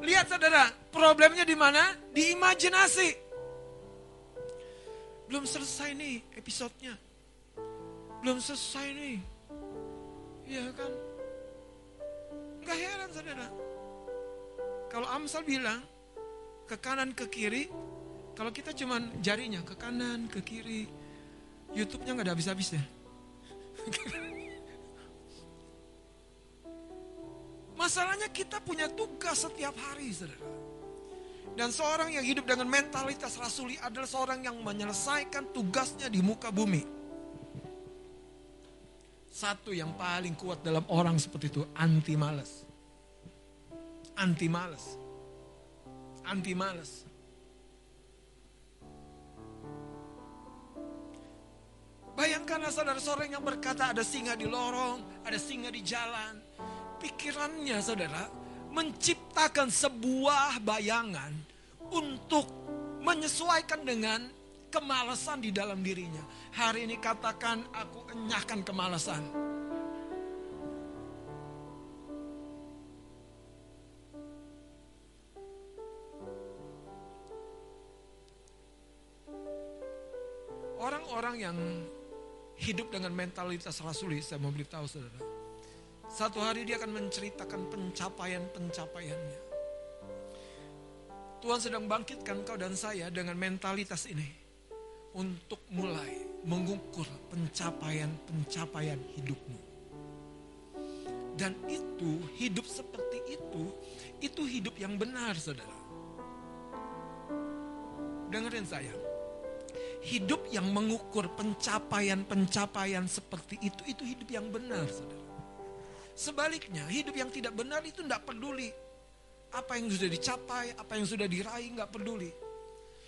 Lihat saudara, problemnya di mana? Di imajinasi. Belum selesai nih episodenya. Belum selesai nih. Iya kan? Gak heran saudara. Kalau Amsal bilang, ke kanan ke kiri, kalau kita cuman jarinya ke kanan ke kiri, YouTube-nya nggak ada habis-habisnya. Masalahnya kita punya tugas setiap hari, saudara. Dan seorang yang hidup dengan mentalitas rasuli adalah seorang yang menyelesaikan tugasnya di muka bumi. Satu yang paling kuat dalam orang seperti itu, anti malas. Anti malas. Anti malas. Bayangkanlah saudara seorang yang berkata ada singa di lorong, ada singa di jalan pikirannya saudara menciptakan sebuah bayangan untuk menyesuaikan dengan kemalasan di dalam dirinya. Hari ini katakan aku enyahkan kemalasan. Orang-orang yang hidup dengan mentalitas rasuli, saya mau beritahu saudara satu hari dia akan menceritakan pencapaian-pencapaiannya. Tuhan sedang bangkitkan kau dan saya dengan mentalitas ini. Untuk mulai mengukur pencapaian-pencapaian hidupmu. Dan itu, hidup seperti itu, itu hidup yang benar saudara. Dengerin saya. Hidup yang mengukur pencapaian-pencapaian seperti itu, itu hidup yang benar saudara. Sebaliknya, hidup yang tidak benar itu tidak peduli. Apa yang sudah dicapai, apa yang sudah diraih, nggak peduli.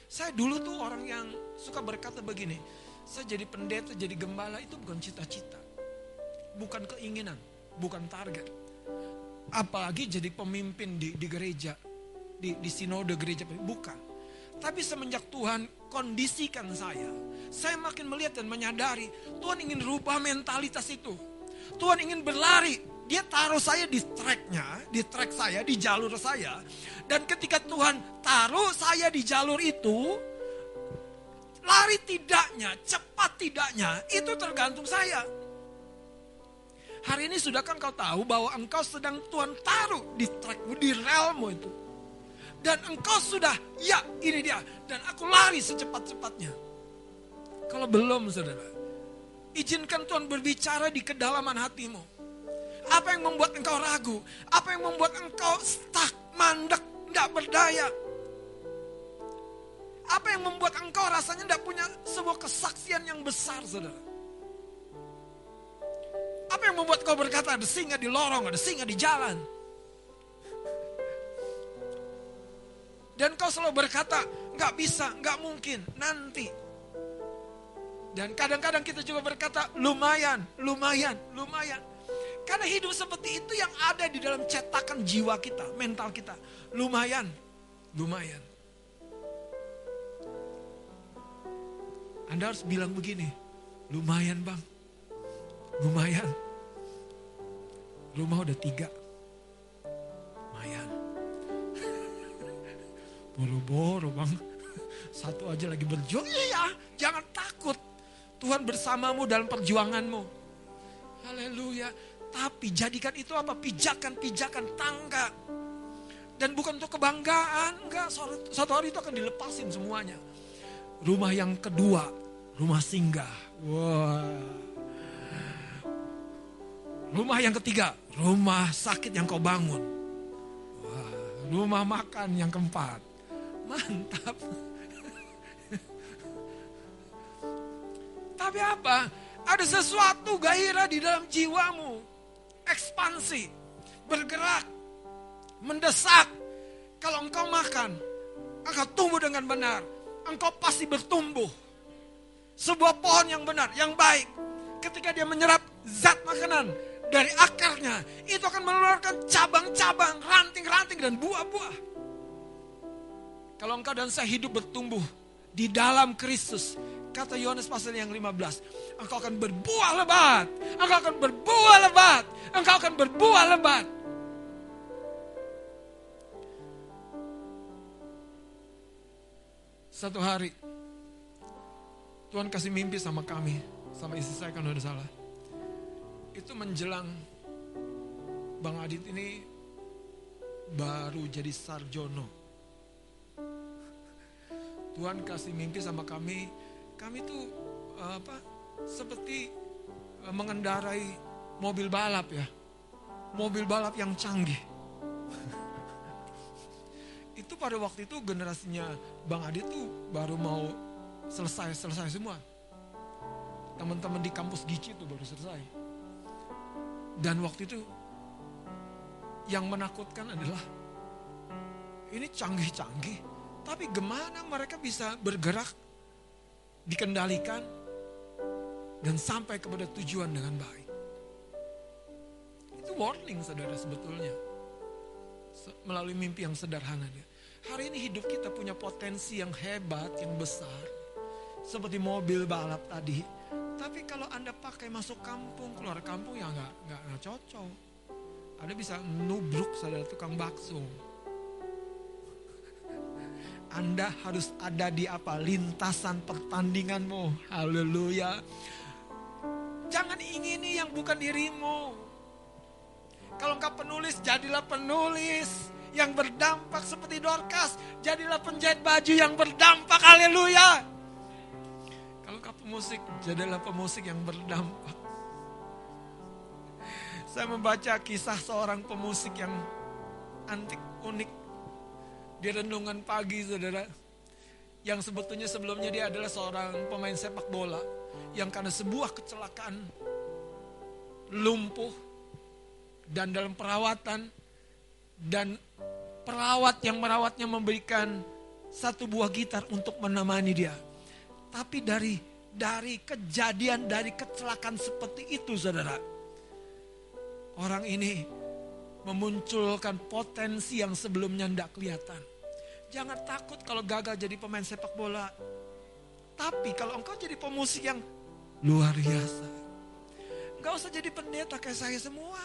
Saya dulu tuh orang yang suka berkata begini, saya jadi pendeta, jadi gembala itu bukan cita-cita. Bukan keinginan, bukan target. Apalagi jadi pemimpin di, di gereja, di, di sinode gereja, bukan. Tapi semenjak Tuhan kondisikan saya, saya makin melihat dan menyadari Tuhan ingin rubah mentalitas itu. Tuhan ingin berlari dia taruh saya di tracknya, di track saya, di jalur saya. Dan ketika Tuhan taruh saya di jalur itu, lari tidaknya, cepat tidaknya, itu tergantung saya. Hari ini sudah kan kau tahu bahwa engkau sedang Tuhan taruh di trackmu, di relmu itu. Dan engkau sudah, ya ini dia. Dan aku lari secepat-cepatnya. Kalau belum saudara, izinkan Tuhan berbicara di kedalaman hatimu. Apa yang membuat engkau ragu? Apa yang membuat engkau stuck, mandek, tidak berdaya? Apa yang membuat engkau rasanya tidak punya sebuah kesaksian yang besar, saudara? Apa yang membuat kau berkata ada singa di lorong, ada singa di jalan? Dan kau selalu berkata, nggak bisa, nggak mungkin, nanti. Dan kadang-kadang kita juga berkata, lumayan, lumayan, lumayan. Karena hidup seperti itu yang ada di dalam cetakan jiwa kita, mental kita. Lumayan, lumayan. Anda harus bilang begini, lumayan bang, lumayan. Rumah udah tiga, lumayan. Boro-boro bang, satu aja lagi berjuang. Iya, jangan takut. Tuhan bersamamu dalam perjuanganmu. Haleluya. Tapi jadikan itu apa? Pijakan-pijakan tangga. Dan bukan untuk kebanggaan, enggak. Satu hari itu akan dilepasin semuanya. Rumah yang kedua, rumah singgah. Wah. Rumah yang ketiga, rumah sakit yang kau bangun. Wah, rumah makan yang keempat. Mantap. Tapi apa? Ada sesuatu gairah di dalam jiwamu. Ekspansi, bergerak, mendesak. Kalau engkau makan, engkau tumbuh dengan benar. Engkau pasti bertumbuh. Sebuah pohon yang benar, yang baik. Ketika dia menyerap zat makanan dari akarnya, itu akan mengeluarkan cabang-cabang, ranting-ranting dan buah-buah. Kalau engkau dan saya hidup bertumbuh di dalam Kristus, kata Yohanes pasal yang 15, engkau akan berbuah lebat, engkau akan berbuah lebat, engkau akan berbuah lebat. Satu hari, Tuhan kasih mimpi sama kami, sama istri saya kan udah salah. Itu menjelang Bang Adit ini baru jadi sarjono. Tuhan kasih mimpi sama kami, kami tuh eh, apa seperti eh, mengendarai mobil balap ya, mobil balap yang canggih. itu pada waktu itu generasinya Bang Adit tuh baru mau selesai selesai semua. Teman-teman di kampus Gici itu baru selesai. Dan waktu itu yang menakutkan adalah ini canggih-canggih, tapi gimana mereka bisa bergerak, dikendalikan, dan sampai kepada tujuan dengan baik. Itu warning saudara sebetulnya. Se- Melalui mimpi yang sederhana dia. Hari ini hidup kita punya potensi yang hebat, yang besar. Seperti mobil balap tadi. Tapi kalau Anda pakai masuk kampung, keluar kampung ya nggak nggak cocok. Anda bisa nubruk saudara tukang bakso. Anda harus ada di apa? Lintasan pertandinganmu. Haleluya. Jangan ingini yang bukan dirimu. Kalau engkau penulis, jadilah penulis yang berdampak seperti Dorcas. Jadilah penjahit baju yang berdampak. Haleluya. Kalau engkau pemusik, jadilah pemusik yang berdampak. Saya membaca kisah seorang pemusik yang antik, unik. Di renungan pagi, saudara. Yang sebetulnya sebelumnya dia adalah seorang pemain sepak bola. Yang karena sebuah kecelakaan lumpuh dan dalam perawatan dan perawat yang merawatnya memberikan satu buah gitar untuk menemani dia. Tapi dari dari kejadian dari kecelakaan seperti itu Saudara. Orang ini memunculkan potensi yang sebelumnya tidak kelihatan. Jangan takut kalau gagal jadi pemain sepak bola. Tapi kalau engkau jadi pemusik yang luar biasa. Gak usah jadi pendeta kayak saya semua.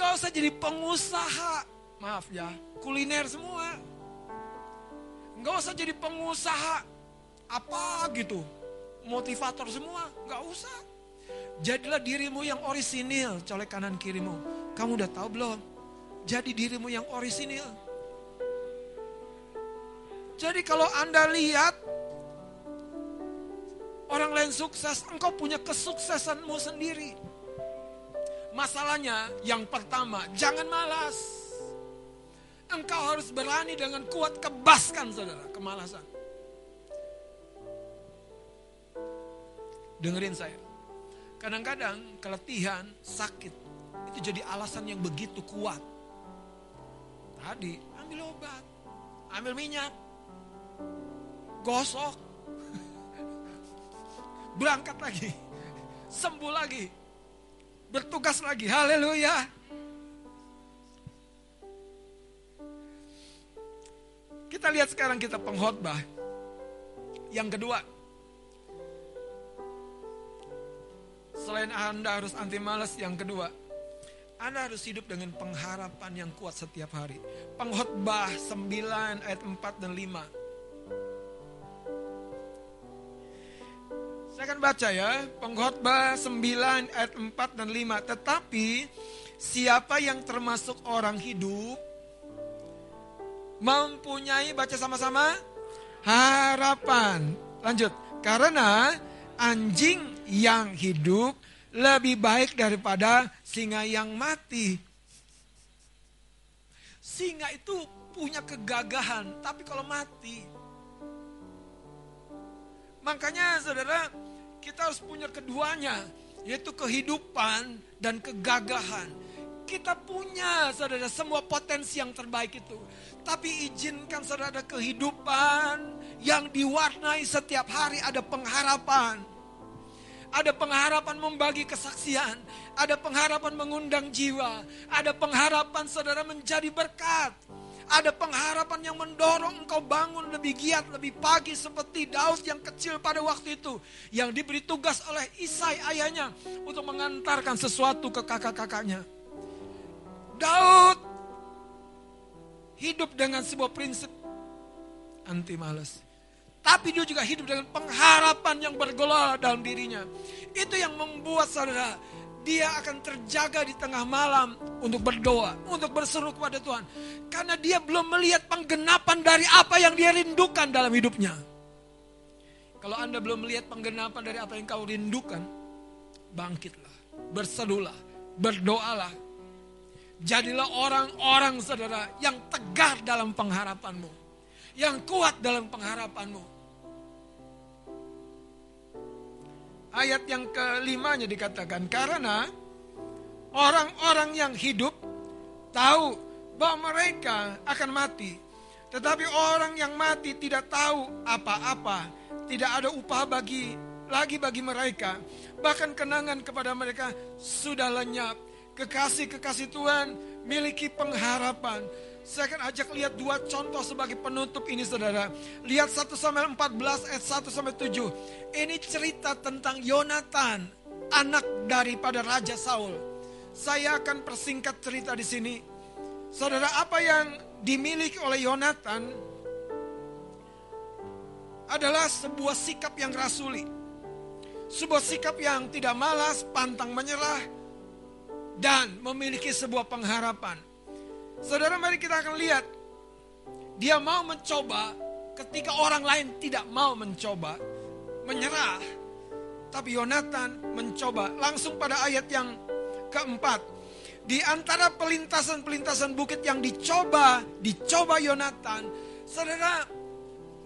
Gak usah jadi pengusaha. Maaf ya, kuliner semua. Gak usah jadi pengusaha. Apa gitu. Motivator semua. Gak usah. Jadilah dirimu yang orisinil. Colek kanan kirimu. Kamu udah tahu belum? Jadi dirimu yang orisinil. Jadi kalau Anda lihat orang lain sukses, engkau punya kesuksesanmu sendiri. Masalahnya yang pertama, jangan malas. Engkau harus berani dengan kuat kebaskan saudara, kemalasan. Dengerin saya. Kadang-kadang keletihan, sakit, itu jadi alasan yang begitu kuat. Tadi, ambil obat, ambil minyak, gosok, berangkat lagi, sembuh lagi, bertugas lagi. Haleluya. Kita lihat sekarang kita pengkhotbah. Yang kedua, selain Anda harus anti malas, yang kedua, Anda harus hidup dengan pengharapan yang kuat setiap hari. Pengkhotbah 9 ayat 4 dan 5. Saya akan baca ya, pengkhotbah 9 ayat 4 dan 5. Tetapi siapa yang termasuk orang hidup mempunyai baca sama-sama harapan. Lanjut. Karena anjing yang hidup lebih baik daripada singa yang mati. Singa itu punya kegagahan, tapi kalau mati. Makanya saudara, kita harus punya keduanya, yaitu kehidupan dan kegagahan. Kita punya saudara semua potensi yang terbaik itu. Tapi izinkan saudara kehidupan yang diwarnai setiap hari ada pengharapan. Ada pengharapan membagi kesaksian, ada pengharapan mengundang jiwa, ada pengharapan saudara menjadi berkat. Ada pengharapan yang mendorong engkau bangun lebih giat, lebih pagi seperti Daud yang kecil pada waktu itu. Yang diberi tugas oleh Isai ayahnya untuk mengantarkan sesuatu ke kakak-kakaknya. Daud hidup dengan sebuah prinsip anti malas. Tapi dia juga hidup dengan pengharapan yang bergelora dalam dirinya. Itu yang membuat saudara, dia akan terjaga di tengah malam untuk berdoa, untuk berseru kepada Tuhan. Karena dia belum melihat penggenapan dari apa yang dia rindukan dalam hidupnya. Kalau Anda belum melihat penggenapan dari apa yang kau rindukan, bangkitlah, berserulah, berdoalah. Jadilah orang-orang saudara yang tegar dalam pengharapanmu. Yang kuat dalam pengharapanmu. Ayat yang kelimanya dikatakan karena orang-orang yang hidup tahu bahwa mereka akan mati. Tetapi orang yang mati tidak tahu apa-apa. Tidak ada upah bagi lagi bagi mereka. Bahkan kenangan kepada mereka sudah lenyap. Kekasih-kekasih Tuhan miliki pengharapan saya akan ajak lihat dua contoh sebagai penutup ini saudara. Lihat 1 Samuel 14 ayat 1 sampai 7. Ini cerita tentang Yonatan, anak daripada Raja Saul. Saya akan persingkat cerita di sini. Saudara, apa yang dimiliki oleh Yonatan adalah sebuah sikap yang rasuli. Sebuah sikap yang tidak malas, pantang menyerah, dan memiliki sebuah pengharapan. Saudara mari kita akan lihat. Dia mau mencoba ketika orang lain tidak mau mencoba. Menyerah. Tapi Yonatan mencoba. Langsung pada ayat yang keempat. Di antara pelintasan-pelintasan bukit yang dicoba, dicoba Yonatan. Saudara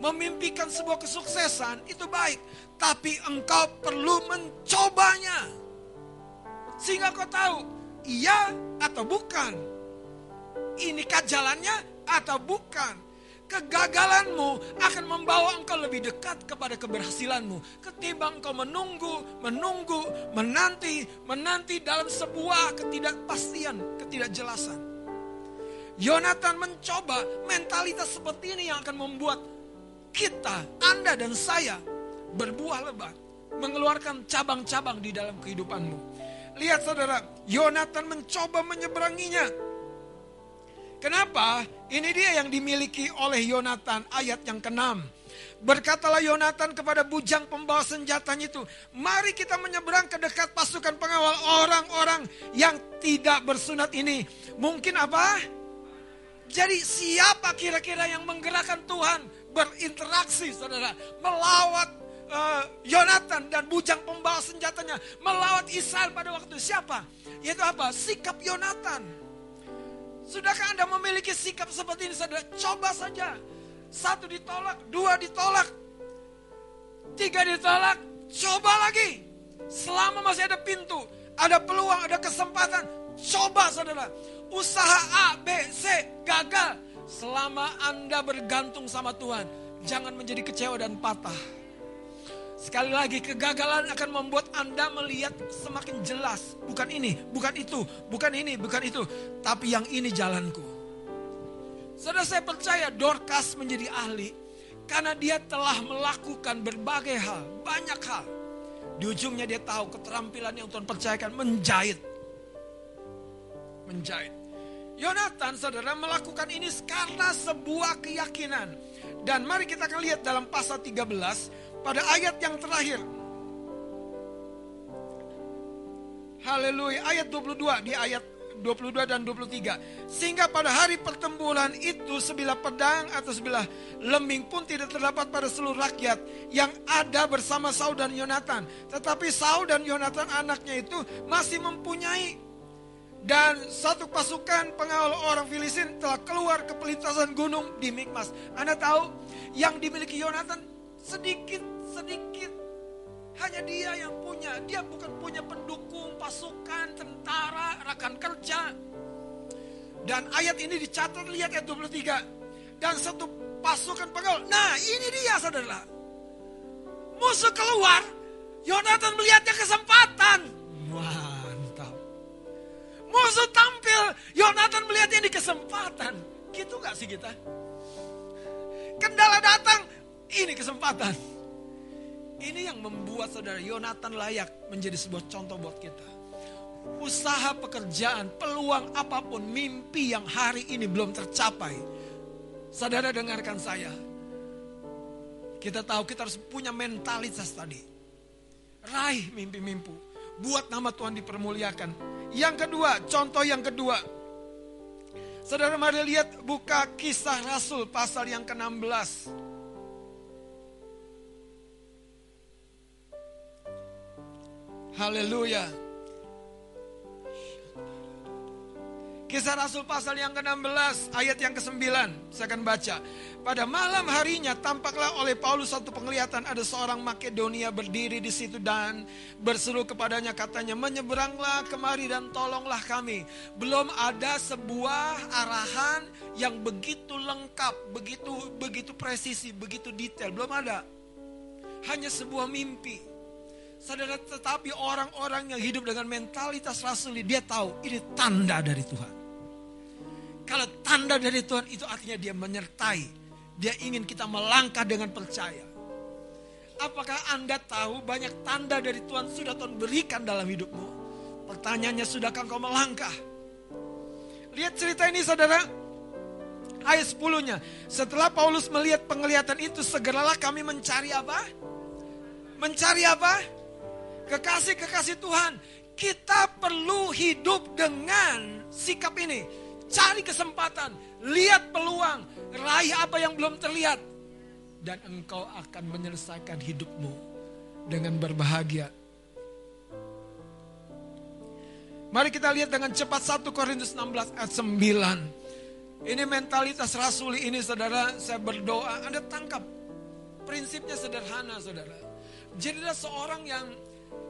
memimpikan sebuah kesuksesan itu baik. Tapi engkau perlu mencobanya. Sehingga kau tahu, iya atau bukan inikah jalannya atau bukan. Kegagalanmu akan membawa engkau lebih dekat kepada keberhasilanmu. Ketimbang engkau menunggu, menunggu, menanti, menanti dalam sebuah ketidakpastian, ketidakjelasan. Yonatan mencoba mentalitas seperti ini yang akan membuat kita, Anda dan saya berbuah lebat. Mengeluarkan cabang-cabang di dalam kehidupanmu. Lihat saudara, Yonatan mencoba menyeberanginya Kenapa? Ini dia yang dimiliki oleh Yonatan ayat yang ke-6. Berkatalah Yonatan kepada bujang pembawa senjatanya itu, mari kita menyeberang ke dekat pasukan pengawal orang-orang yang tidak bersunat ini. Mungkin apa? Jadi siapa kira-kira yang menggerakkan Tuhan berinteraksi saudara, melawat uh, Yonatan dan bujang pembawa senjatanya, melawat Israel pada waktu siapa? Yaitu apa? Sikap Yonatan. Sudahkah Anda memiliki sikap seperti ini saudara? Coba saja. Satu ditolak, dua ditolak, tiga ditolak, coba lagi. Selama masih ada pintu, ada peluang, ada kesempatan, coba saudara. Usaha A, B, C gagal. Selama Anda bergantung sama Tuhan, jangan menjadi kecewa dan patah. Sekali lagi kegagalan akan membuat Anda melihat semakin jelas. Bukan ini, bukan itu, bukan ini, bukan itu. Tapi yang ini jalanku. Saudara saya percaya Dorcas menjadi ahli. Karena dia telah melakukan berbagai hal, banyak hal. Di ujungnya dia tahu keterampilan yang Tuhan percayakan menjahit. Menjahit. Yonatan saudara melakukan ini karena sebuah keyakinan. Dan mari kita akan lihat dalam pasal 13 pada ayat yang terakhir. Haleluya, ayat 22 di ayat 22 dan 23. Sehingga pada hari pertempuran itu sebilah pedang atau sebilah lembing pun tidak terdapat pada seluruh rakyat yang ada bersama Saul dan Yonatan. Tetapi Saul dan Yonatan anaknya itu masih mempunyai dan satu pasukan pengawal orang Filistin telah keluar ke pelintasan gunung di Mikmas. Anda tahu yang dimiliki Yonatan sedikit sedikit hanya dia yang punya. Dia bukan punya pendukung, pasukan, tentara, rekan kerja. Dan ayat ini dicatat lihat ayat 23. Dan satu pasukan pengawal. Nah ini dia saudara. Musuh keluar. Yonatan melihatnya kesempatan. Mantap. Musuh tampil. Yonatan melihatnya ini kesempatan. Gitu gak sih kita? Kendala datang. Ini kesempatan. Ini yang membuat saudara Yonatan layak menjadi sebuah contoh buat kita. Usaha pekerjaan, peluang apa pun, mimpi yang hari ini belum tercapai. Saudara dengarkan saya. Kita tahu kita harus punya mentalitas tadi. Raih mimpi-mimpi. Buat nama Tuhan dipermuliakan. Yang kedua, contoh yang kedua. Saudara mari lihat buka kisah Rasul pasal yang ke-16. Haleluya. Kisah Rasul pasal yang ke-16 ayat yang ke-9 saya akan baca. Pada malam harinya tampaklah oleh Paulus satu penglihatan ada seorang Makedonia berdiri di situ dan berseru kepadanya katanya menyeberanglah kemari dan tolonglah kami. Belum ada sebuah arahan yang begitu lengkap, begitu begitu presisi, begitu detail, belum ada. Hanya sebuah mimpi. Saudara tetapi orang-orang yang hidup dengan mentalitas rasuli dia tahu ini tanda dari Tuhan. Kalau tanda dari Tuhan itu artinya dia menyertai. Dia ingin kita melangkah dengan percaya. Apakah Anda tahu banyak tanda dari Tuhan sudah Tuhan berikan dalam hidupmu? Pertanyaannya sudahkah kau melangkah? Lihat cerita ini saudara. Ayat 10-nya. Setelah Paulus melihat penglihatan itu segeralah kami mencari apa? Mencari apa? Kekasih-kekasih Tuhan. Kita perlu hidup dengan sikap ini cari kesempatan, lihat peluang, raih apa yang belum terlihat. Dan engkau akan menyelesaikan hidupmu dengan berbahagia. Mari kita lihat dengan cepat 1 Korintus 16 ayat 9. Ini mentalitas rasuli ini saudara, saya berdoa, Anda tangkap. Prinsipnya sederhana saudara. Jadilah seorang yang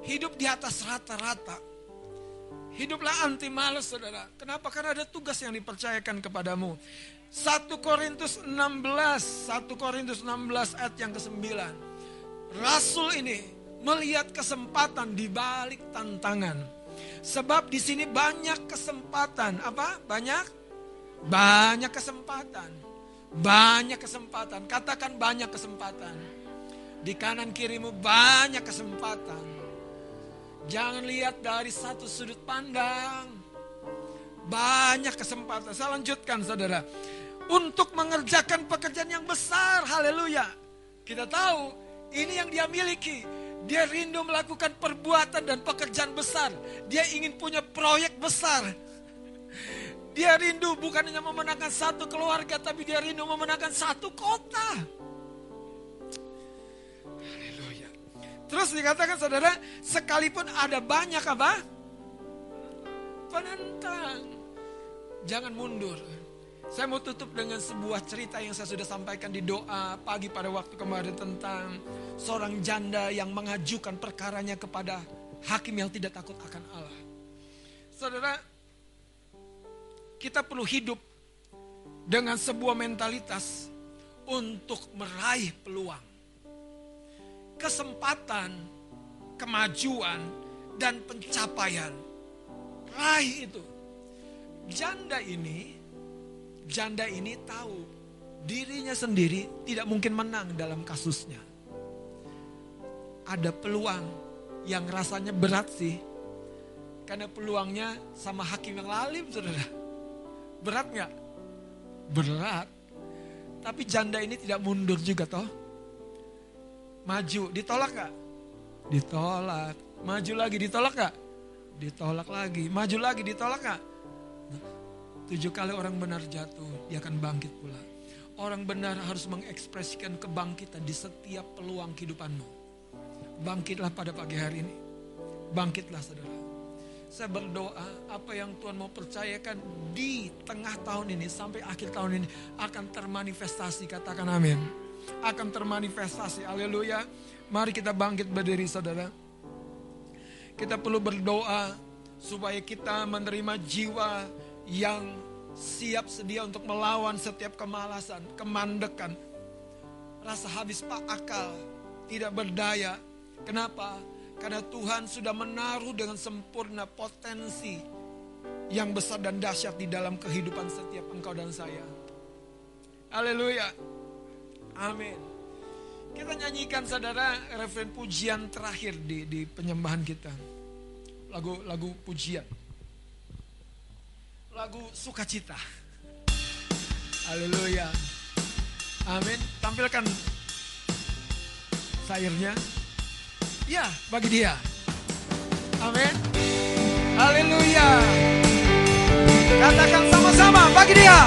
hidup di atas rata-rata Hiduplah anti malas saudara. Kenapa? Karena ada tugas yang dipercayakan kepadamu. 1 Korintus 16, 1 Korintus 16 ayat yang ke-9. Rasul ini melihat kesempatan di balik tantangan. Sebab di sini banyak kesempatan. Apa? Banyak? Banyak kesempatan. Banyak kesempatan. Katakan banyak kesempatan. Di kanan kirimu banyak kesempatan Jangan lihat dari satu sudut pandang. Banyak kesempatan. Saya lanjutkan saudara. Untuk mengerjakan pekerjaan yang besar. Haleluya. Kita tahu ini yang dia miliki. Dia rindu melakukan perbuatan dan pekerjaan besar. Dia ingin punya proyek besar. Dia rindu bukan hanya memenangkan satu keluarga, tapi dia rindu memenangkan satu kota. Terus dikatakan saudara, sekalipun ada banyak apa? Penentang. Jangan mundur. Saya mau tutup dengan sebuah cerita yang saya sudah sampaikan di doa pagi pada waktu kemarin tentang seorang janda yang mengajukan perkaranya kepada hakim yang tidak takut akan Allah. Saudara, kita perlu hidup dengan sebuah mentalitas untuk meraih peluang kesempatan, kemajuan, dan pencapaian. Raih itu. Janda ini, janda ini tahu dirinya sendiri tidak mungkin menang dalam kasusnya. Ada peluang yang rasanya berat sih. Karena peluangnya sama hakim yang lalim, saudara. Berat nggak? Berat. Tapi janda ini tidak mundur juga toh Maju, ditolak gak? Ditolak. Maju lagi, ditolak gak? Ditolak lagi. Maju lagi, ditolak gak? Tujuh kali orang benar jatuh, dia akan bangkit pula. Orang benar harus mengekspresikan kebangkitan di setiap peluang kehidupanmu. Bangkitlah pada pagi hari ini. Bangkitlah saudara. Saya berdoa apa yang Tuhan mau percayakan di tengah tahun ini sampai akhir tahun ini akan termanifestasi. Katakan amin. Akan termanifestasi. Haleluya. Mari kita bangkit berdiri saudara. Kita perlu berdoa supaya kita menerima jiwa yang siap sedia untuk melawan setiap kemalasan, kemandekan, rasa habis pak akal, tidak berdaya. Kenapa? Karena Tuhan sudah menaruh dengan sempurna potensi yang besar dan dahsyat di dalam kehidupan setiap engkau dan saya. Haleluya. Amin. Kita nyanyikan saudara referen pujian terakhir di, di penyembahan kita. Lagu lagu pujian. Lagu sukacita. Haleluya. Amin. Tampilkan sairnya. Ya, bagi dia. Amin. Haleluya. Katakan sama-sama bagi dia.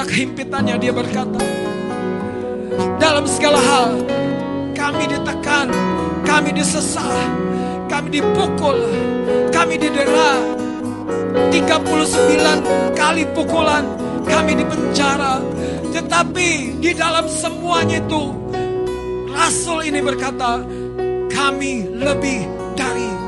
tengah kehimpitannya dia berkata, dalam segala hal kami ditekan, kami disesah, kami dipukul, kami didera. 39 kali pukulan kami dipenjara. Tetapi di dalam semuanya itu Rasul ini berkata, kami lebih dari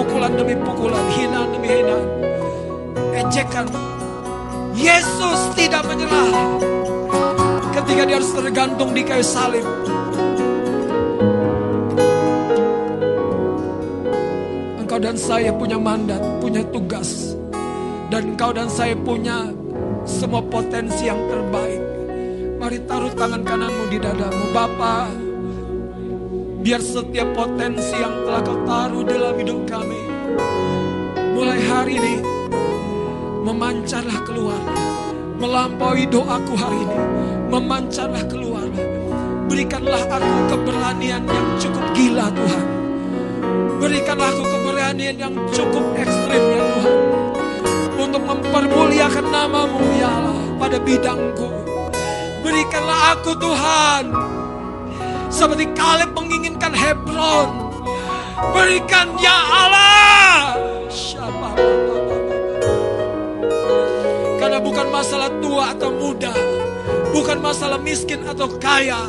pukulan demi pukulan, hinaan demi hinaan, ejekan. Yesus tidak menyerah ketika dia harus tergantung di kayu salib. Engkau dan saya punya mandat, punya tugas. Dan engkau dan saya punya semua potensi yang terbaik. Mari taruh tangan kananmu di dadamu. Bapak, Biar setiap potensi yang telah kau taruh dalam hidup kami, mulai hari ini, memancarlah keluar. Melampaui doaku hari ini, memancarlah keluar. Berikanlah aku keberanian yang cukup gila Tuhan. Berikanlah aku keberanian yang cukup ekstrim ya Tuhan. Untuk mempermuliakan namamu ya Allah pada bidangku. Berikanlah aku Tuhan seperti Kaleb menginginkan Hebron. Berikan ya Allah. Karena bukan masalah tua atau muda. Bukan masalah miskin atau kaya.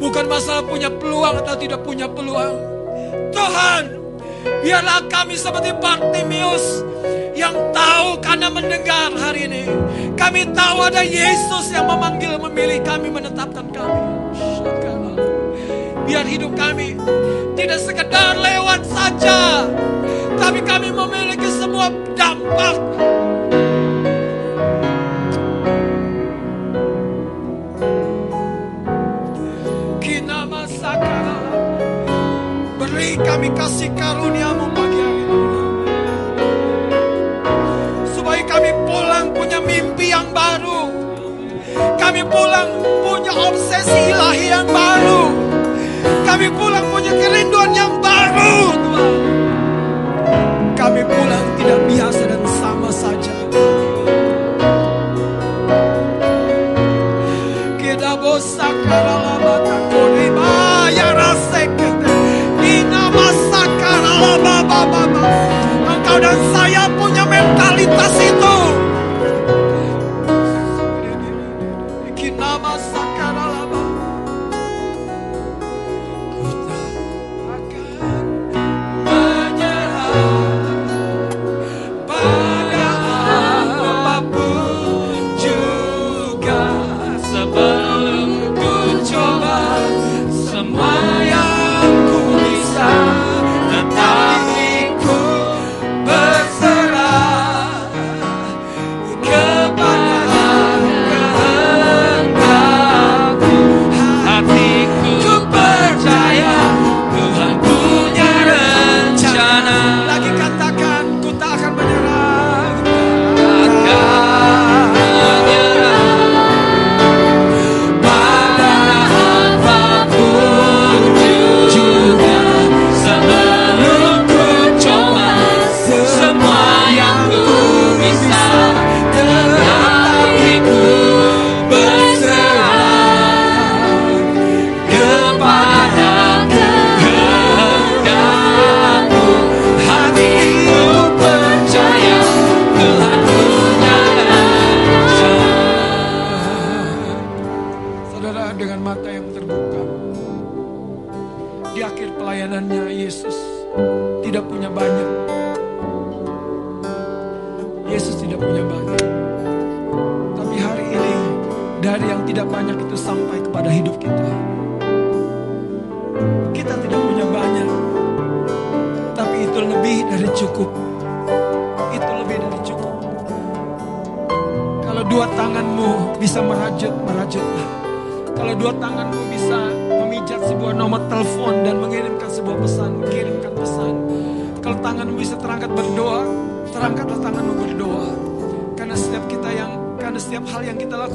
Bukan masalah punya peluang atau tidak punya peluang. Tuhan, biarlah kami seperti Bartimius yang tahu karena mendengar hari ini. Kami tahu ada Yesus yang memanggil, memilih kami, menetapkan kami. Syakala. Biar hidup kami tidak sekedar lewat saja, tapi kami memiliki semua dampak. Kinama sakala. Beri kami kasih karuniamu pagi hari ini. Supaya kami pulang punya mimpi yang baru. Kami pulang punya obsesi ilahi yang baru. Kami pulang punya kerinduan yang baru, Tuhan. Kami pulang tidak biasa dan sama saja. Kita bosak karala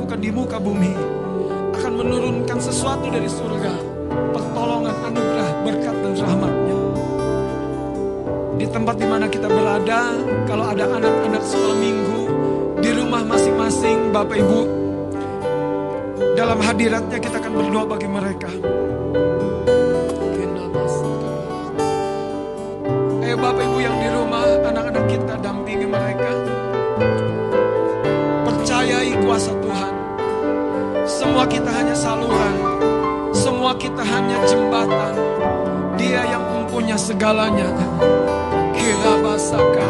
lakukan di muka bumi akan menurunkan sesuatu dari surga, pertolongan, anugerah, berkat dan rahmatnya. Di tempat di mana kita berada, kalau ada anak-anak sekolah minggu, di rumah masing-masing Bapak Ibu dalam hadiratnya kita akan berdoa bagi mereka ayo Bapak Ibu yang di rumah anak-anak kita dampingi mereka semua kita hanya saluran. Semua kita hanya jembatan. Dia yang mempunyai segalanya. Kira basaka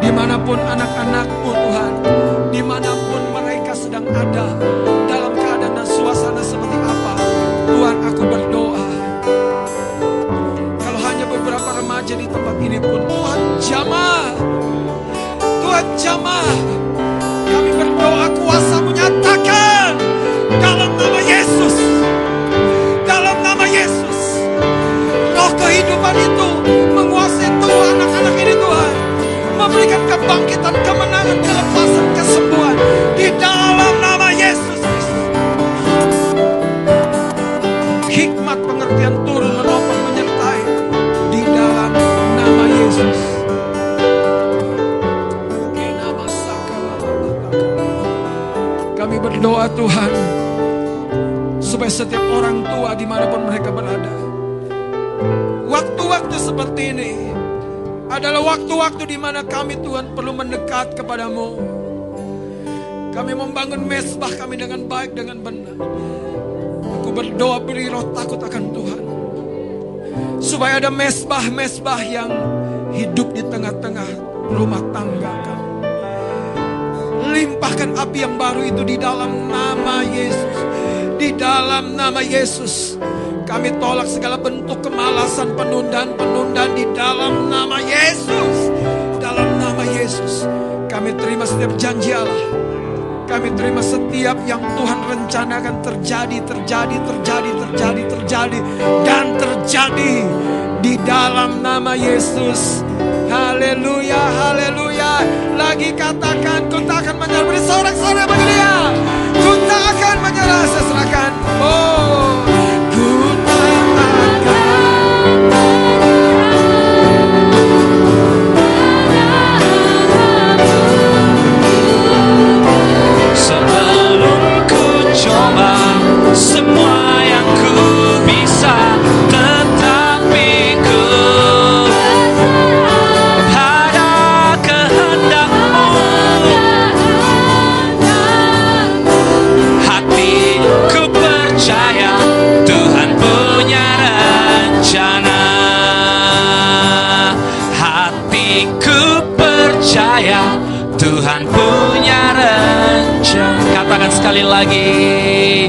Di mana pun anak-anakmu Tuhan Di mana pun mereka sedang ada Dalam keadaan dan suasana seperti apa Tuhan aku berdoa. Kalau hanya beberapa remaja di tempat ini pun Tuhan jamah. Tuhan jamah Tuhan supaya setiap orang tua di mana pun mereka berada waktu-waktu seperti ini adalah waktu-waktu di mana kami Tuhan perlu mendekat kepadamu. Kami membangun mesbah kami dengan baik dengan benar. Aku berdoa beri roh takut akan Tuhan supaya ada mesbah-mesbah yang hidup di tengah-tengah rumah tangga api yang baru itu di dalam nama Yesus. Di dalam nama Yesus. Kami tolak segala bentuk kemalasan, penundaan-penundaan di dalam nama Yesus. Dalam nama Yesus. Kami terima setiap janji Allah. Kami terima setiap yang Tuhan rencanakan terjadi, terjadi, terjadi, terjadi, terjadi, dan terjadi di dalam nama Yesus. Haleluya, haleluya. Lagi katakan, ku tak akan menyerah. Beri sorak-sorak bagi dia. Ku tak akan menyerah, saya serahkan. Oh, ku tak akan. Sebelum ku coba semua sekali lagi.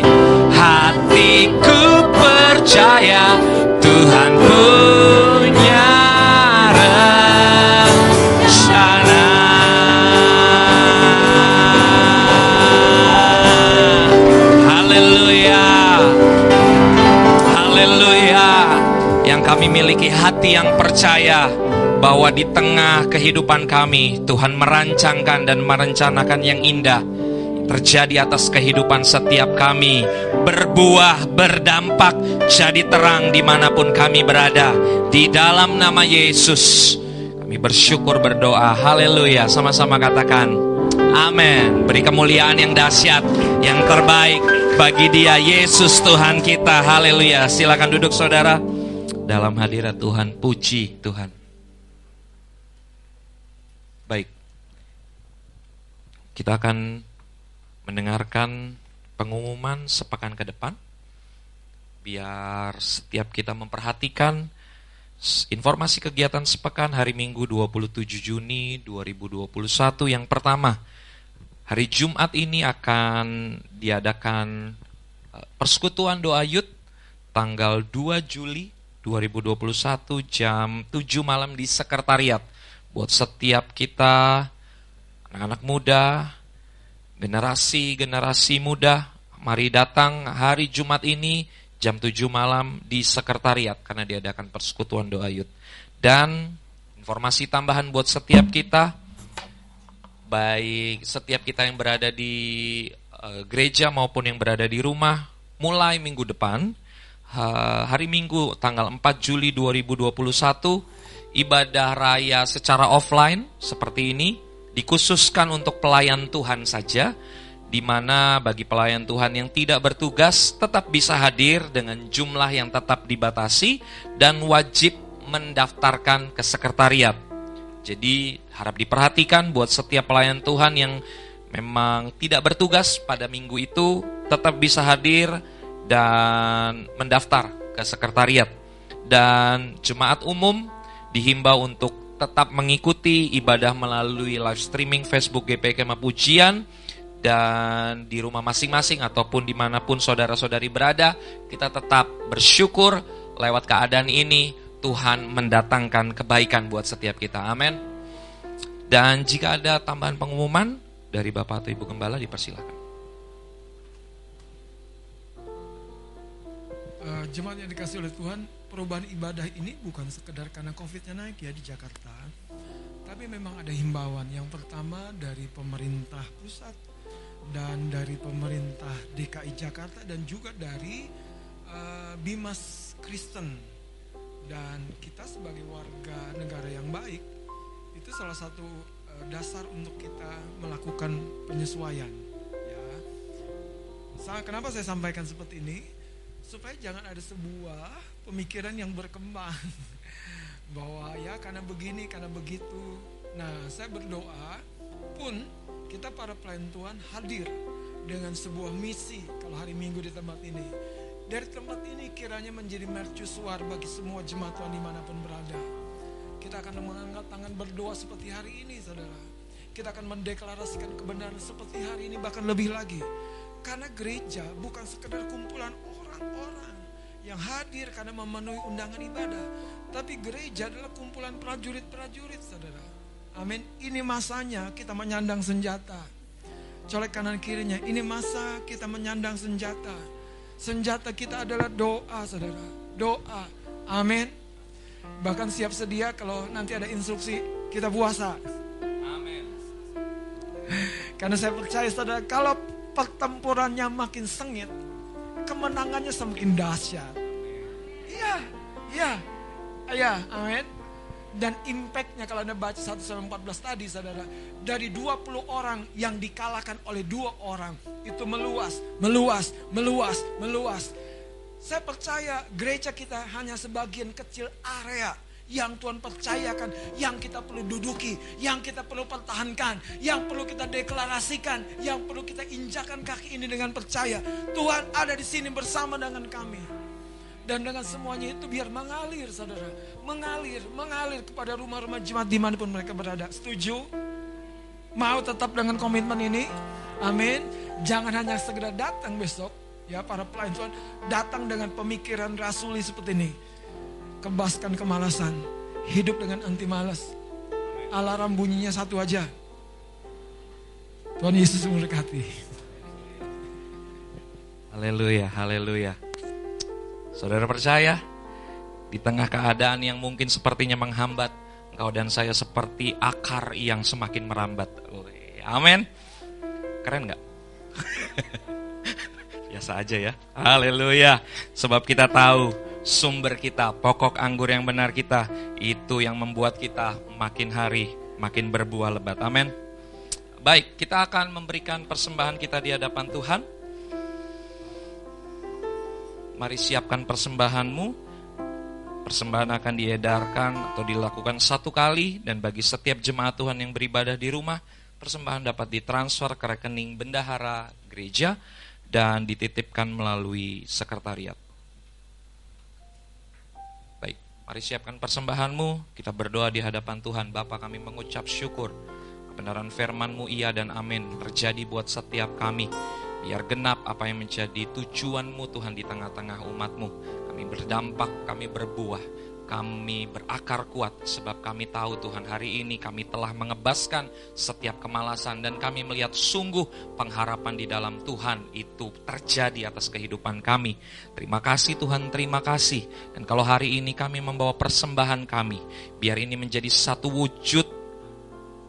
Hatiku percaya Tuhan punya rencana. Haleluya. Haleluya. Yang kami miliki hati yang percaya bahwa di tengah kehidupan kami Tuhan merancangkan dan merencanakan yang indah terjadi atas kehidupan setiap kami. Berbuah berdampak jadi terang di mana pun kami berada. Di dalam nama Yesus kami bersyukur berdoa. Haleluya. Sama-sama katakan amin. Beri kemuliaan yang dahsyat yang terbaik bagi dia Yesus Tuhan kita. Haleluya. Silakan duduk saudara. Dalam hadirat Tuhan puji Tuhan. Baik. Kita akan mendengarkan pengumuman sepekan ke depan biar setiap kita memperhatikan informasi kegiatan sepekan hari Minggu 27 Juni 2021 yang pertama hari Jumat ini akan diadakan eh, persekutuan doa Yud tanggal 2 Juli 2021 jam 7 malam di sekretariat. Buat setiap kita anak-anak muda generasi-generasi muda, mari datang hari Jumat ini jam 7 malam di sekretariat karena diadakan persekutuan doa yud. Dan informasi tambahan buat setiap kita, baik setiap kita yang berada di eh, gereja maupun yang berada di rumah, mulai minggu depan, ha- hari Minggu tanggal 4 Juli 2021, ibadah raya secara offline seperti ini dikhususkan untuk pelayan Tuhan saja, di mana bagi pelayan Tuhan yang tidak bertugas tetap bisa hadir dengan jumlah yang tetap dibatasi dan wajib mendaftarkan ke sekretariat. Jadi harap diperhatikan buat setiap pelayan Tuhan yang memang tidak bertugas pada minggu itu tetap bisa hadir dan mendaftar ke sekretariat. Dan jemaat umum dihimbau untuk tetap mengikuti ibadah melalui live streaming Facebook GP Kema Pujian. Dan di rumah masing-masing ataupun di mana pun saudara-saudari berada kita tetap bersyukur lewat keadaan ini Tuhan mendatangkan kebaikan buat setiap kita. Amin. Dan jika ada tambahan pengumuman dari Bapak atau Ibu Gembala dipersilakan. Eh, jemaat yang dikasih oleh Tuhan, perubahan ibadah ini bukan sekedar karena COVID-nya naik ya di Jakarta. Tapi memang ada himbauan. Yang pertama dari pemerintah pusat dan dari pemerintah DKI Jakarta dan juga dari eh, Bimas Kristen. Dan kita sebagai warga negara yang baik, itu salah satu eh, dasar untuk kita melakukan penyesuaian. Ya, Sa- Kenapa saya sampaikan seperti ini? Supaya jangan ada sebuah pemikiran yang berkembang bahwa ya karena begini, karena begitu. Nah, saya berdoa pun kita para pelayan Tuhan hadir dengan sebuah misi kalau hari Minggu di tempat ini. Dari tempat ini kiranya menjadi mercusuar bagi semua jemaat Tuhan di mana pun berada. Kita akan mengangkat tangan berdoa seperti hari ini, saudara. Kita akan mendeklarasikan kebenaran seperti hari ini, bahkan lebih lagi. Karena gereja bukan sekedar kumpulan orang-orang yang hadir karena memenuhi undangan ibadah. Tapi gereja adalah kumpulan prajurit-prajurit, saudara. Amin. Ini masanya kita menyandang senjata. Colek kanan kirinya, ini masa kita menyandang senjata. Senjata kita adalah doa, saudara. Doa. Amin. Bahkan siap sedia kalau nanti ada instruksi kita puasa. Amin. Karena saya percaya saudara, kalau pertempurannya makin sengit, kemenangannya semakin dahsyat. Iya, iya, iya, amin. Dan impactnya kalau Anda baca 1 sampai 14 tadi saudara, dari 20 orang yang dikalahkan oleh dua orang, itu meluas, meluas, meluas, meluas. Saya percaya gereja kita hanya sebagian kecil area yang Tuhan percayakan, yang kita perlu duduki, yang kita perlu pertahankan, yang perlu kita deklarasikan, yang perlu kita injakan kaki ini dengan percaya. Tuhan ada di sini bersama dengan kami. Dan dengan semuanya itu biar mengalir saudara. Mengalir, mengalir kepada rumah-rumah jemaat di mana pun mereka berada. Setuju? Mau tetap dengan komitmen ini? Amin. Jangan hanya segera datang besok. Ya para pelayan Tuhan. Datang dengan pemikiran rasuli seperti ini. Kebaskan kemalasan. Hidup dengan anti malas. Alarm bunyinya satu aja. Tuhan Yesus memberkati. Haleluya, haleluya. Saudara percaya, di tengah keadaan yang mungkin sepertinya menghambat, engkau dan saya seperti akar yang semakin merambat. Amin. Keren nggak? Biasa aja ya. Haleluya. Sebab kita tahu sumber kita, pokok anggur yang benar kita, itu yang membuat kita makin hari makin berbuah lebat. Amin. Baik, kita akan memberikan persembahan kita di hadapan Tuhan. Mari siapkan persembahanmu. Persembahan akan diedarkan atau dilakukan satu kali dan bagi setiap jemaat Tuhan yang beribadah di rumah, persembahan dapat ditransfer ke rekening bendahara gereja dan dititipkan melalui sekretariat. Mari siapkan persembahanmu. Kita berdoa di hadapan Tuhan. Bapa kami mengucap syukur. Kebenaran firman-Mu iya dan amin terjadi buat setiap kami. Biar genap apa yang menjadi tujuanmu Tuhan di tengah-tengah umatmu. Kami berdampak, kami berbuah, kami berakar kuat. Sebab kami tahu Tuhan hari ini kami telah mengebaskan setiap kemalasan. Dan kami melihat sungguh pengharapan di dalam Tuhan itu terjadi atas kehidupan kami. Terima kasih Tuhan, terima kasih. Dan kalau hari ini kami membawa persembahan kami, biar ini menjadi satu wujud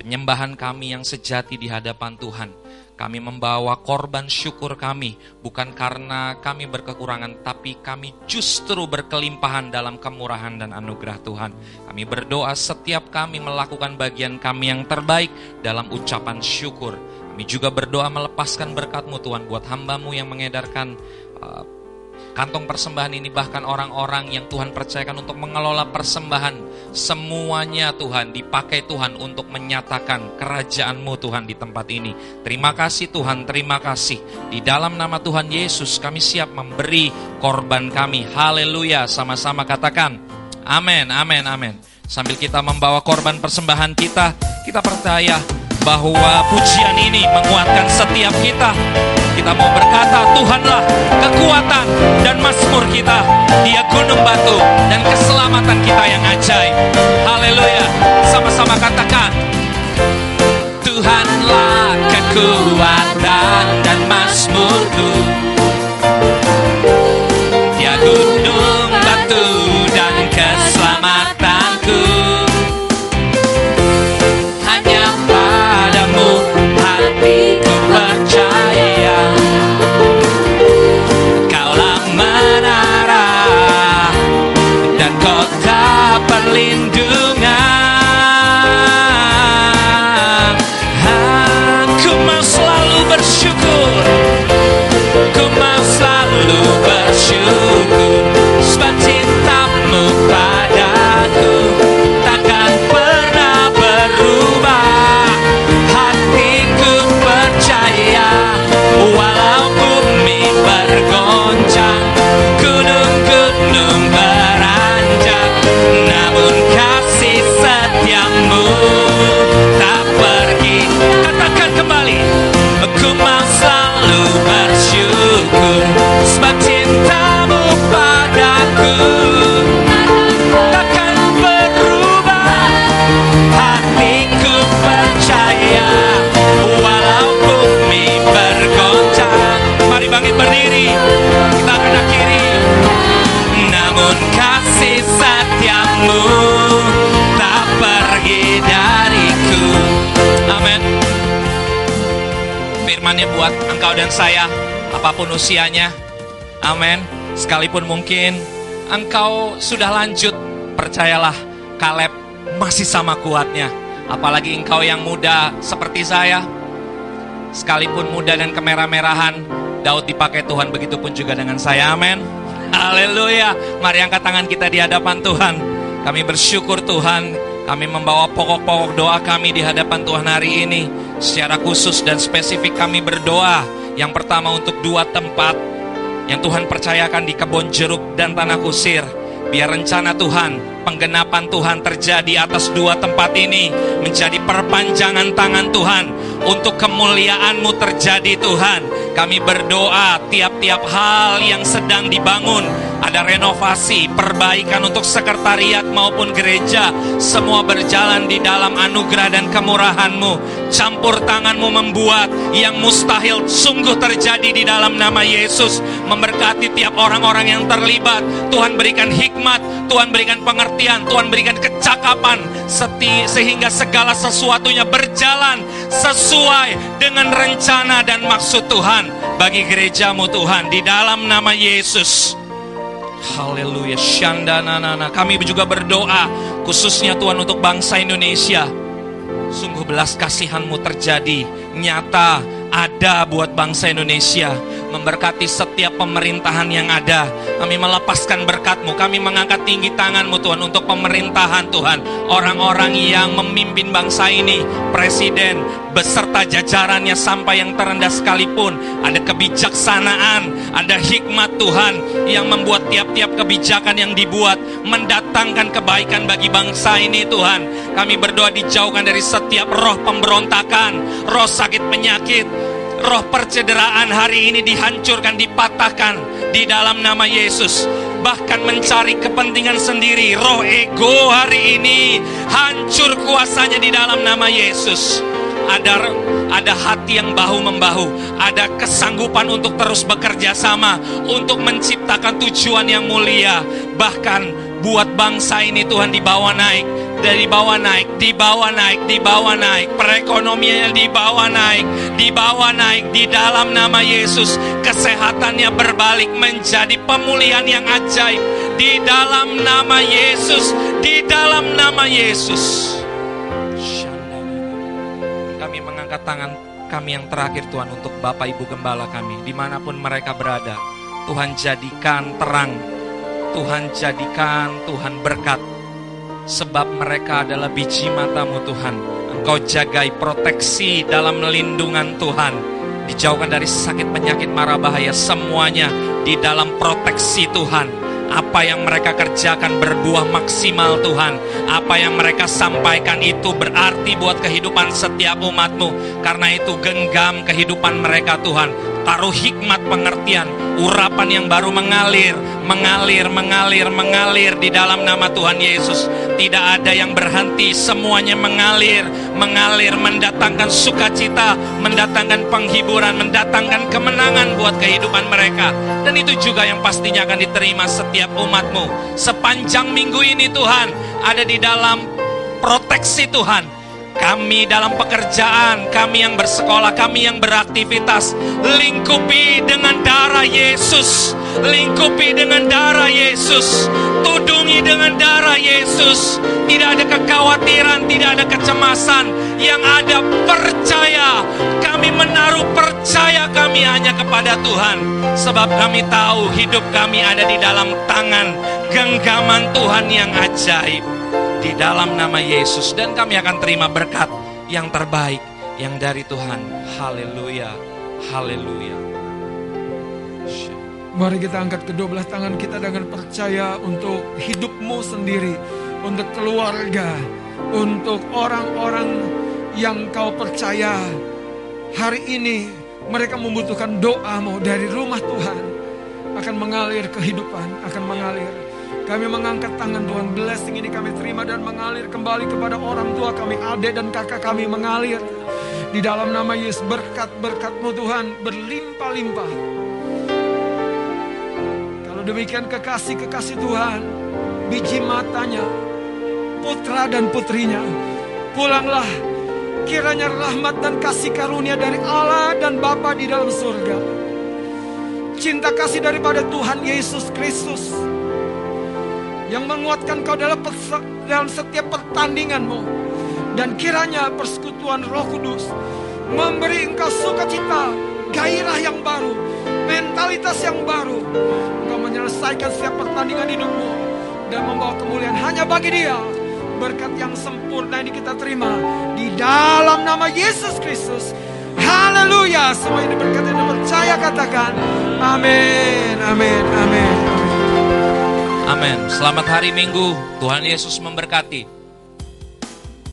penyembahan kami yang sejati di hadapan Tuhan. Kami membawa korban syukur kami, bukan karena kami berkekurangan, tapi kami justru berkelimpahan dalam kemurahan dan anugerah Tuhan. Kami berdoa setiap kami melakukan bagian kami yang terbaik dalam ucapan syukur. Kami juga berdoa melepaskan berkat-Mu Tuhan buat hambamu yang mengedarkan uh, kantong persembahan ini bahkan orang-orang yang Tuhan percayakan untuk mengelola persembahan semuanya Tuhan dipakai Tuhan untuk menyatakan kerajaan-Mu Tuhan di tempat ini. Terima kasih Tuhan, terima kasih. Di dalam nama Tuhan Yesus kami siap memberi korban kami. Haleluya, sama-sama katakan. Amin, amin, amin. Sambil kita membawa korban persembahan kita, kita percaya bahwa pujian ini menguatkan setiap kita. Kita mau berkata, Tuhanlah kekuatan dan mazmur kita. Dia gunung batu dan keselamatan kita yang ajaib. Haleluya. Sama-sama katakan. Tuhanlah kekuatan dan mazmurku. Firmannya buat engkau dan saya, apa pun usianya. Amin. Sekalipun mungkin engkau sudah lanjut, percayalah Kaleb masih sama kuatnya. Apalagi engkau yang muda seperti saya. Sekalipun muda dan kemerah-merahan, Daud dipakai Tuhan, begitupun juga dengan saya. Amin. Haleluya. Mari angkat tangan kita di hadapan Tuhan. Kami bersyukur Tuhan, kami membawa pokok-pokok doa kami di hadapan Tuhan hari ini. Secara khusus dan spesifik kami berdoa. Yang pertama untuk dua tempat yang Tuhan percayakan di kebun jeruk dan tanah kusir. Biar rencana Tuhan, penggenapan Tuhan terjadi atas dua tempat ini menjadi perpanjangan tangan Tuhan untuk kemuliaanmu terjadi Tuhan. Kami berdoa tiap-tiap hal yang sedang dibangun ada renovasi, perbaikan untuk sekretariat maupun gereja. Semua berjalan di dalam anugerah dan kemurahan-Mu. Campur tanganmu membuat yang mustahil sungguh terjadi di dalam nama Yesus. Memberkati tiap orang-orang yang terlibat. Tuhan berikan hikmat, Tuhan berikan pengertian, Tuhan berikan kecakapan. Seti, sehingga segala sesuatunya berjalan sesuai dengan rencana dan maksud Tuhan. Bagi gerejamu Tuhan, di dalam nama Yesus. Haleluya. Shandananana. Kami juga berdoa khususnya Tuhan untuk bangsa Indonesia. Sungguh belas kasihanmu terjadi nyata ada buat bangsa Indonesia memberkati setiap pemerintahan yang ada. Kami melepaskan berkatmu kami mengangkat tinggi tanganmu Tuhan untuk pemerintahan Tuhan. Orang-orang yang memimpin bangsa ini presiden beserta jajarannya sampai yang terendah sekalipun. Ada kebijaksanaan ada hikmat Tuhan yang membuat tiap-tiap kebijakan yang dibuat mendatangkan kebaikan bagi bangsa ini Tuhan. Kami berdoa dijauhkan dari setiap roh pemberontakan roh sakit penyakit roh percederaan hari ini dihancurkan, dipatahkan di dalam nama Yesus. Bahkan mencari kepentingan sendiri, roh ego hari ini hancur kuasanya di dalam nama Yesus. Ada ada hati yang bahu membahu, ada kesanggupan untuk terus bekerja sama untuk menciptakan tujuan yang mulia. Bahkan buat bangsa ini Tuhan dibawa naik dari bawah naik, di bawah naik, di bawah naik, perekonomiannya di bawah naik, di bawah naik, di dalam nama Yesus, kesehatannya berbalik menjadi pemulihan yang ajaib, di dalam nama Yesus, di dalam nama Yesus. Kami mengangkat tangan kami yang terakhir Tuhan untuk Bapak Ibu Gembala kami, di mana pun mereka berada. Tuhan jadikan terang, Tuhan jadikan Tuhan berkat, sebab mereka adalah biji matamu Tuhan. Engkau jagai proteksi dalam lindungan Tuhan. Dijauhkan dari sakit penyakit marah bahaya semuanya di dalam proteksi Tuhan. Apa yang mereka kerjakan berbuah maksimal Tuhan. Apa yang mereka sampaikan itu berarti buat kehidupan setiap umatmu. Karena itu genggam kehidupan mereka Tuhan. Taruh hikmat pengertian, urapan yang baru mengalir, mengalir, mengalir, mengalir di dalam nama Tuhan Yesus. Tidak ada yang berhenti, semuanya mengalir, mengalir, mendatangkan sukacita, mendatangkan penghiburan, mendatangkan kemenangan buat kehidupan mereka. Dan itu juga yang pastinya akan diterima setiap umatmu. Sepanjang minggu ini Tuhan, ada di dalam proteksi Tuhan. Kami dalam pekerjaan, kami yang bersekolah, kami yang beraktivitas, lingkupi dengan darah Yesus, lingkupi dengan darah Yesus, tudungi dengan darah Yesus. Tidak ada kekhawatiran, tidak ada kecemasan, yang ada percaya. Kami menaruh percaya kami hanya kepada Tuhan, sebab kami tahu hidup kami ada di dalam tangan genggaman Tuhan yang ajaib di dalam nama Yesus dan kami akan terima berkat yang terbaik yang dari Tuhan. Haleluya. Haleluya. Mari kita angkat kedua belah tangan kita dengan percaya untuk hidupmu sendiri, untuk keluarga, untuk orang-orang yang kau percaya. Hari ini mereka membutuhkan doamu dari rumah Tuhan. Akan mengalir kehidupan, akan mengalir. Kami mengangkat tangan Tuhan, blessing ini kami terima dan mengalir kembali kepada orang tua kami, adik dan kakak kami mengalir. Di dalam nama Yesus berkat-berkatmu Tuhan berlimpah-limpah. demikian kekasih-kekasih Tuhan, biji matanya, putra dan putrinya, pulanglah kiranya rahmat dan kasih karunia dari Allah dan Bapa di dalam surga. Cinta kasih daripada Tuhan Yesus Kristus yang menguatkan kau dalam, dalam setiap pertandinganmu dan kiranya persekutuan Roh Kudus memberi engkau sukacita, gairah yang baru, mentalitas yang baru. Engkau menyelesaikan setiap pertandingan hidupmu dan membawa kemuliaan hanya bagi Dia. Berkat yang sempurna ini kita terima di dalam nama Yesus Kristus. Haleluya. Semua ini berkat yang percaya katakan. Amin. Amin. Amin. Amin. Selamat hari Minggu. Tuhan Yesus memberkati.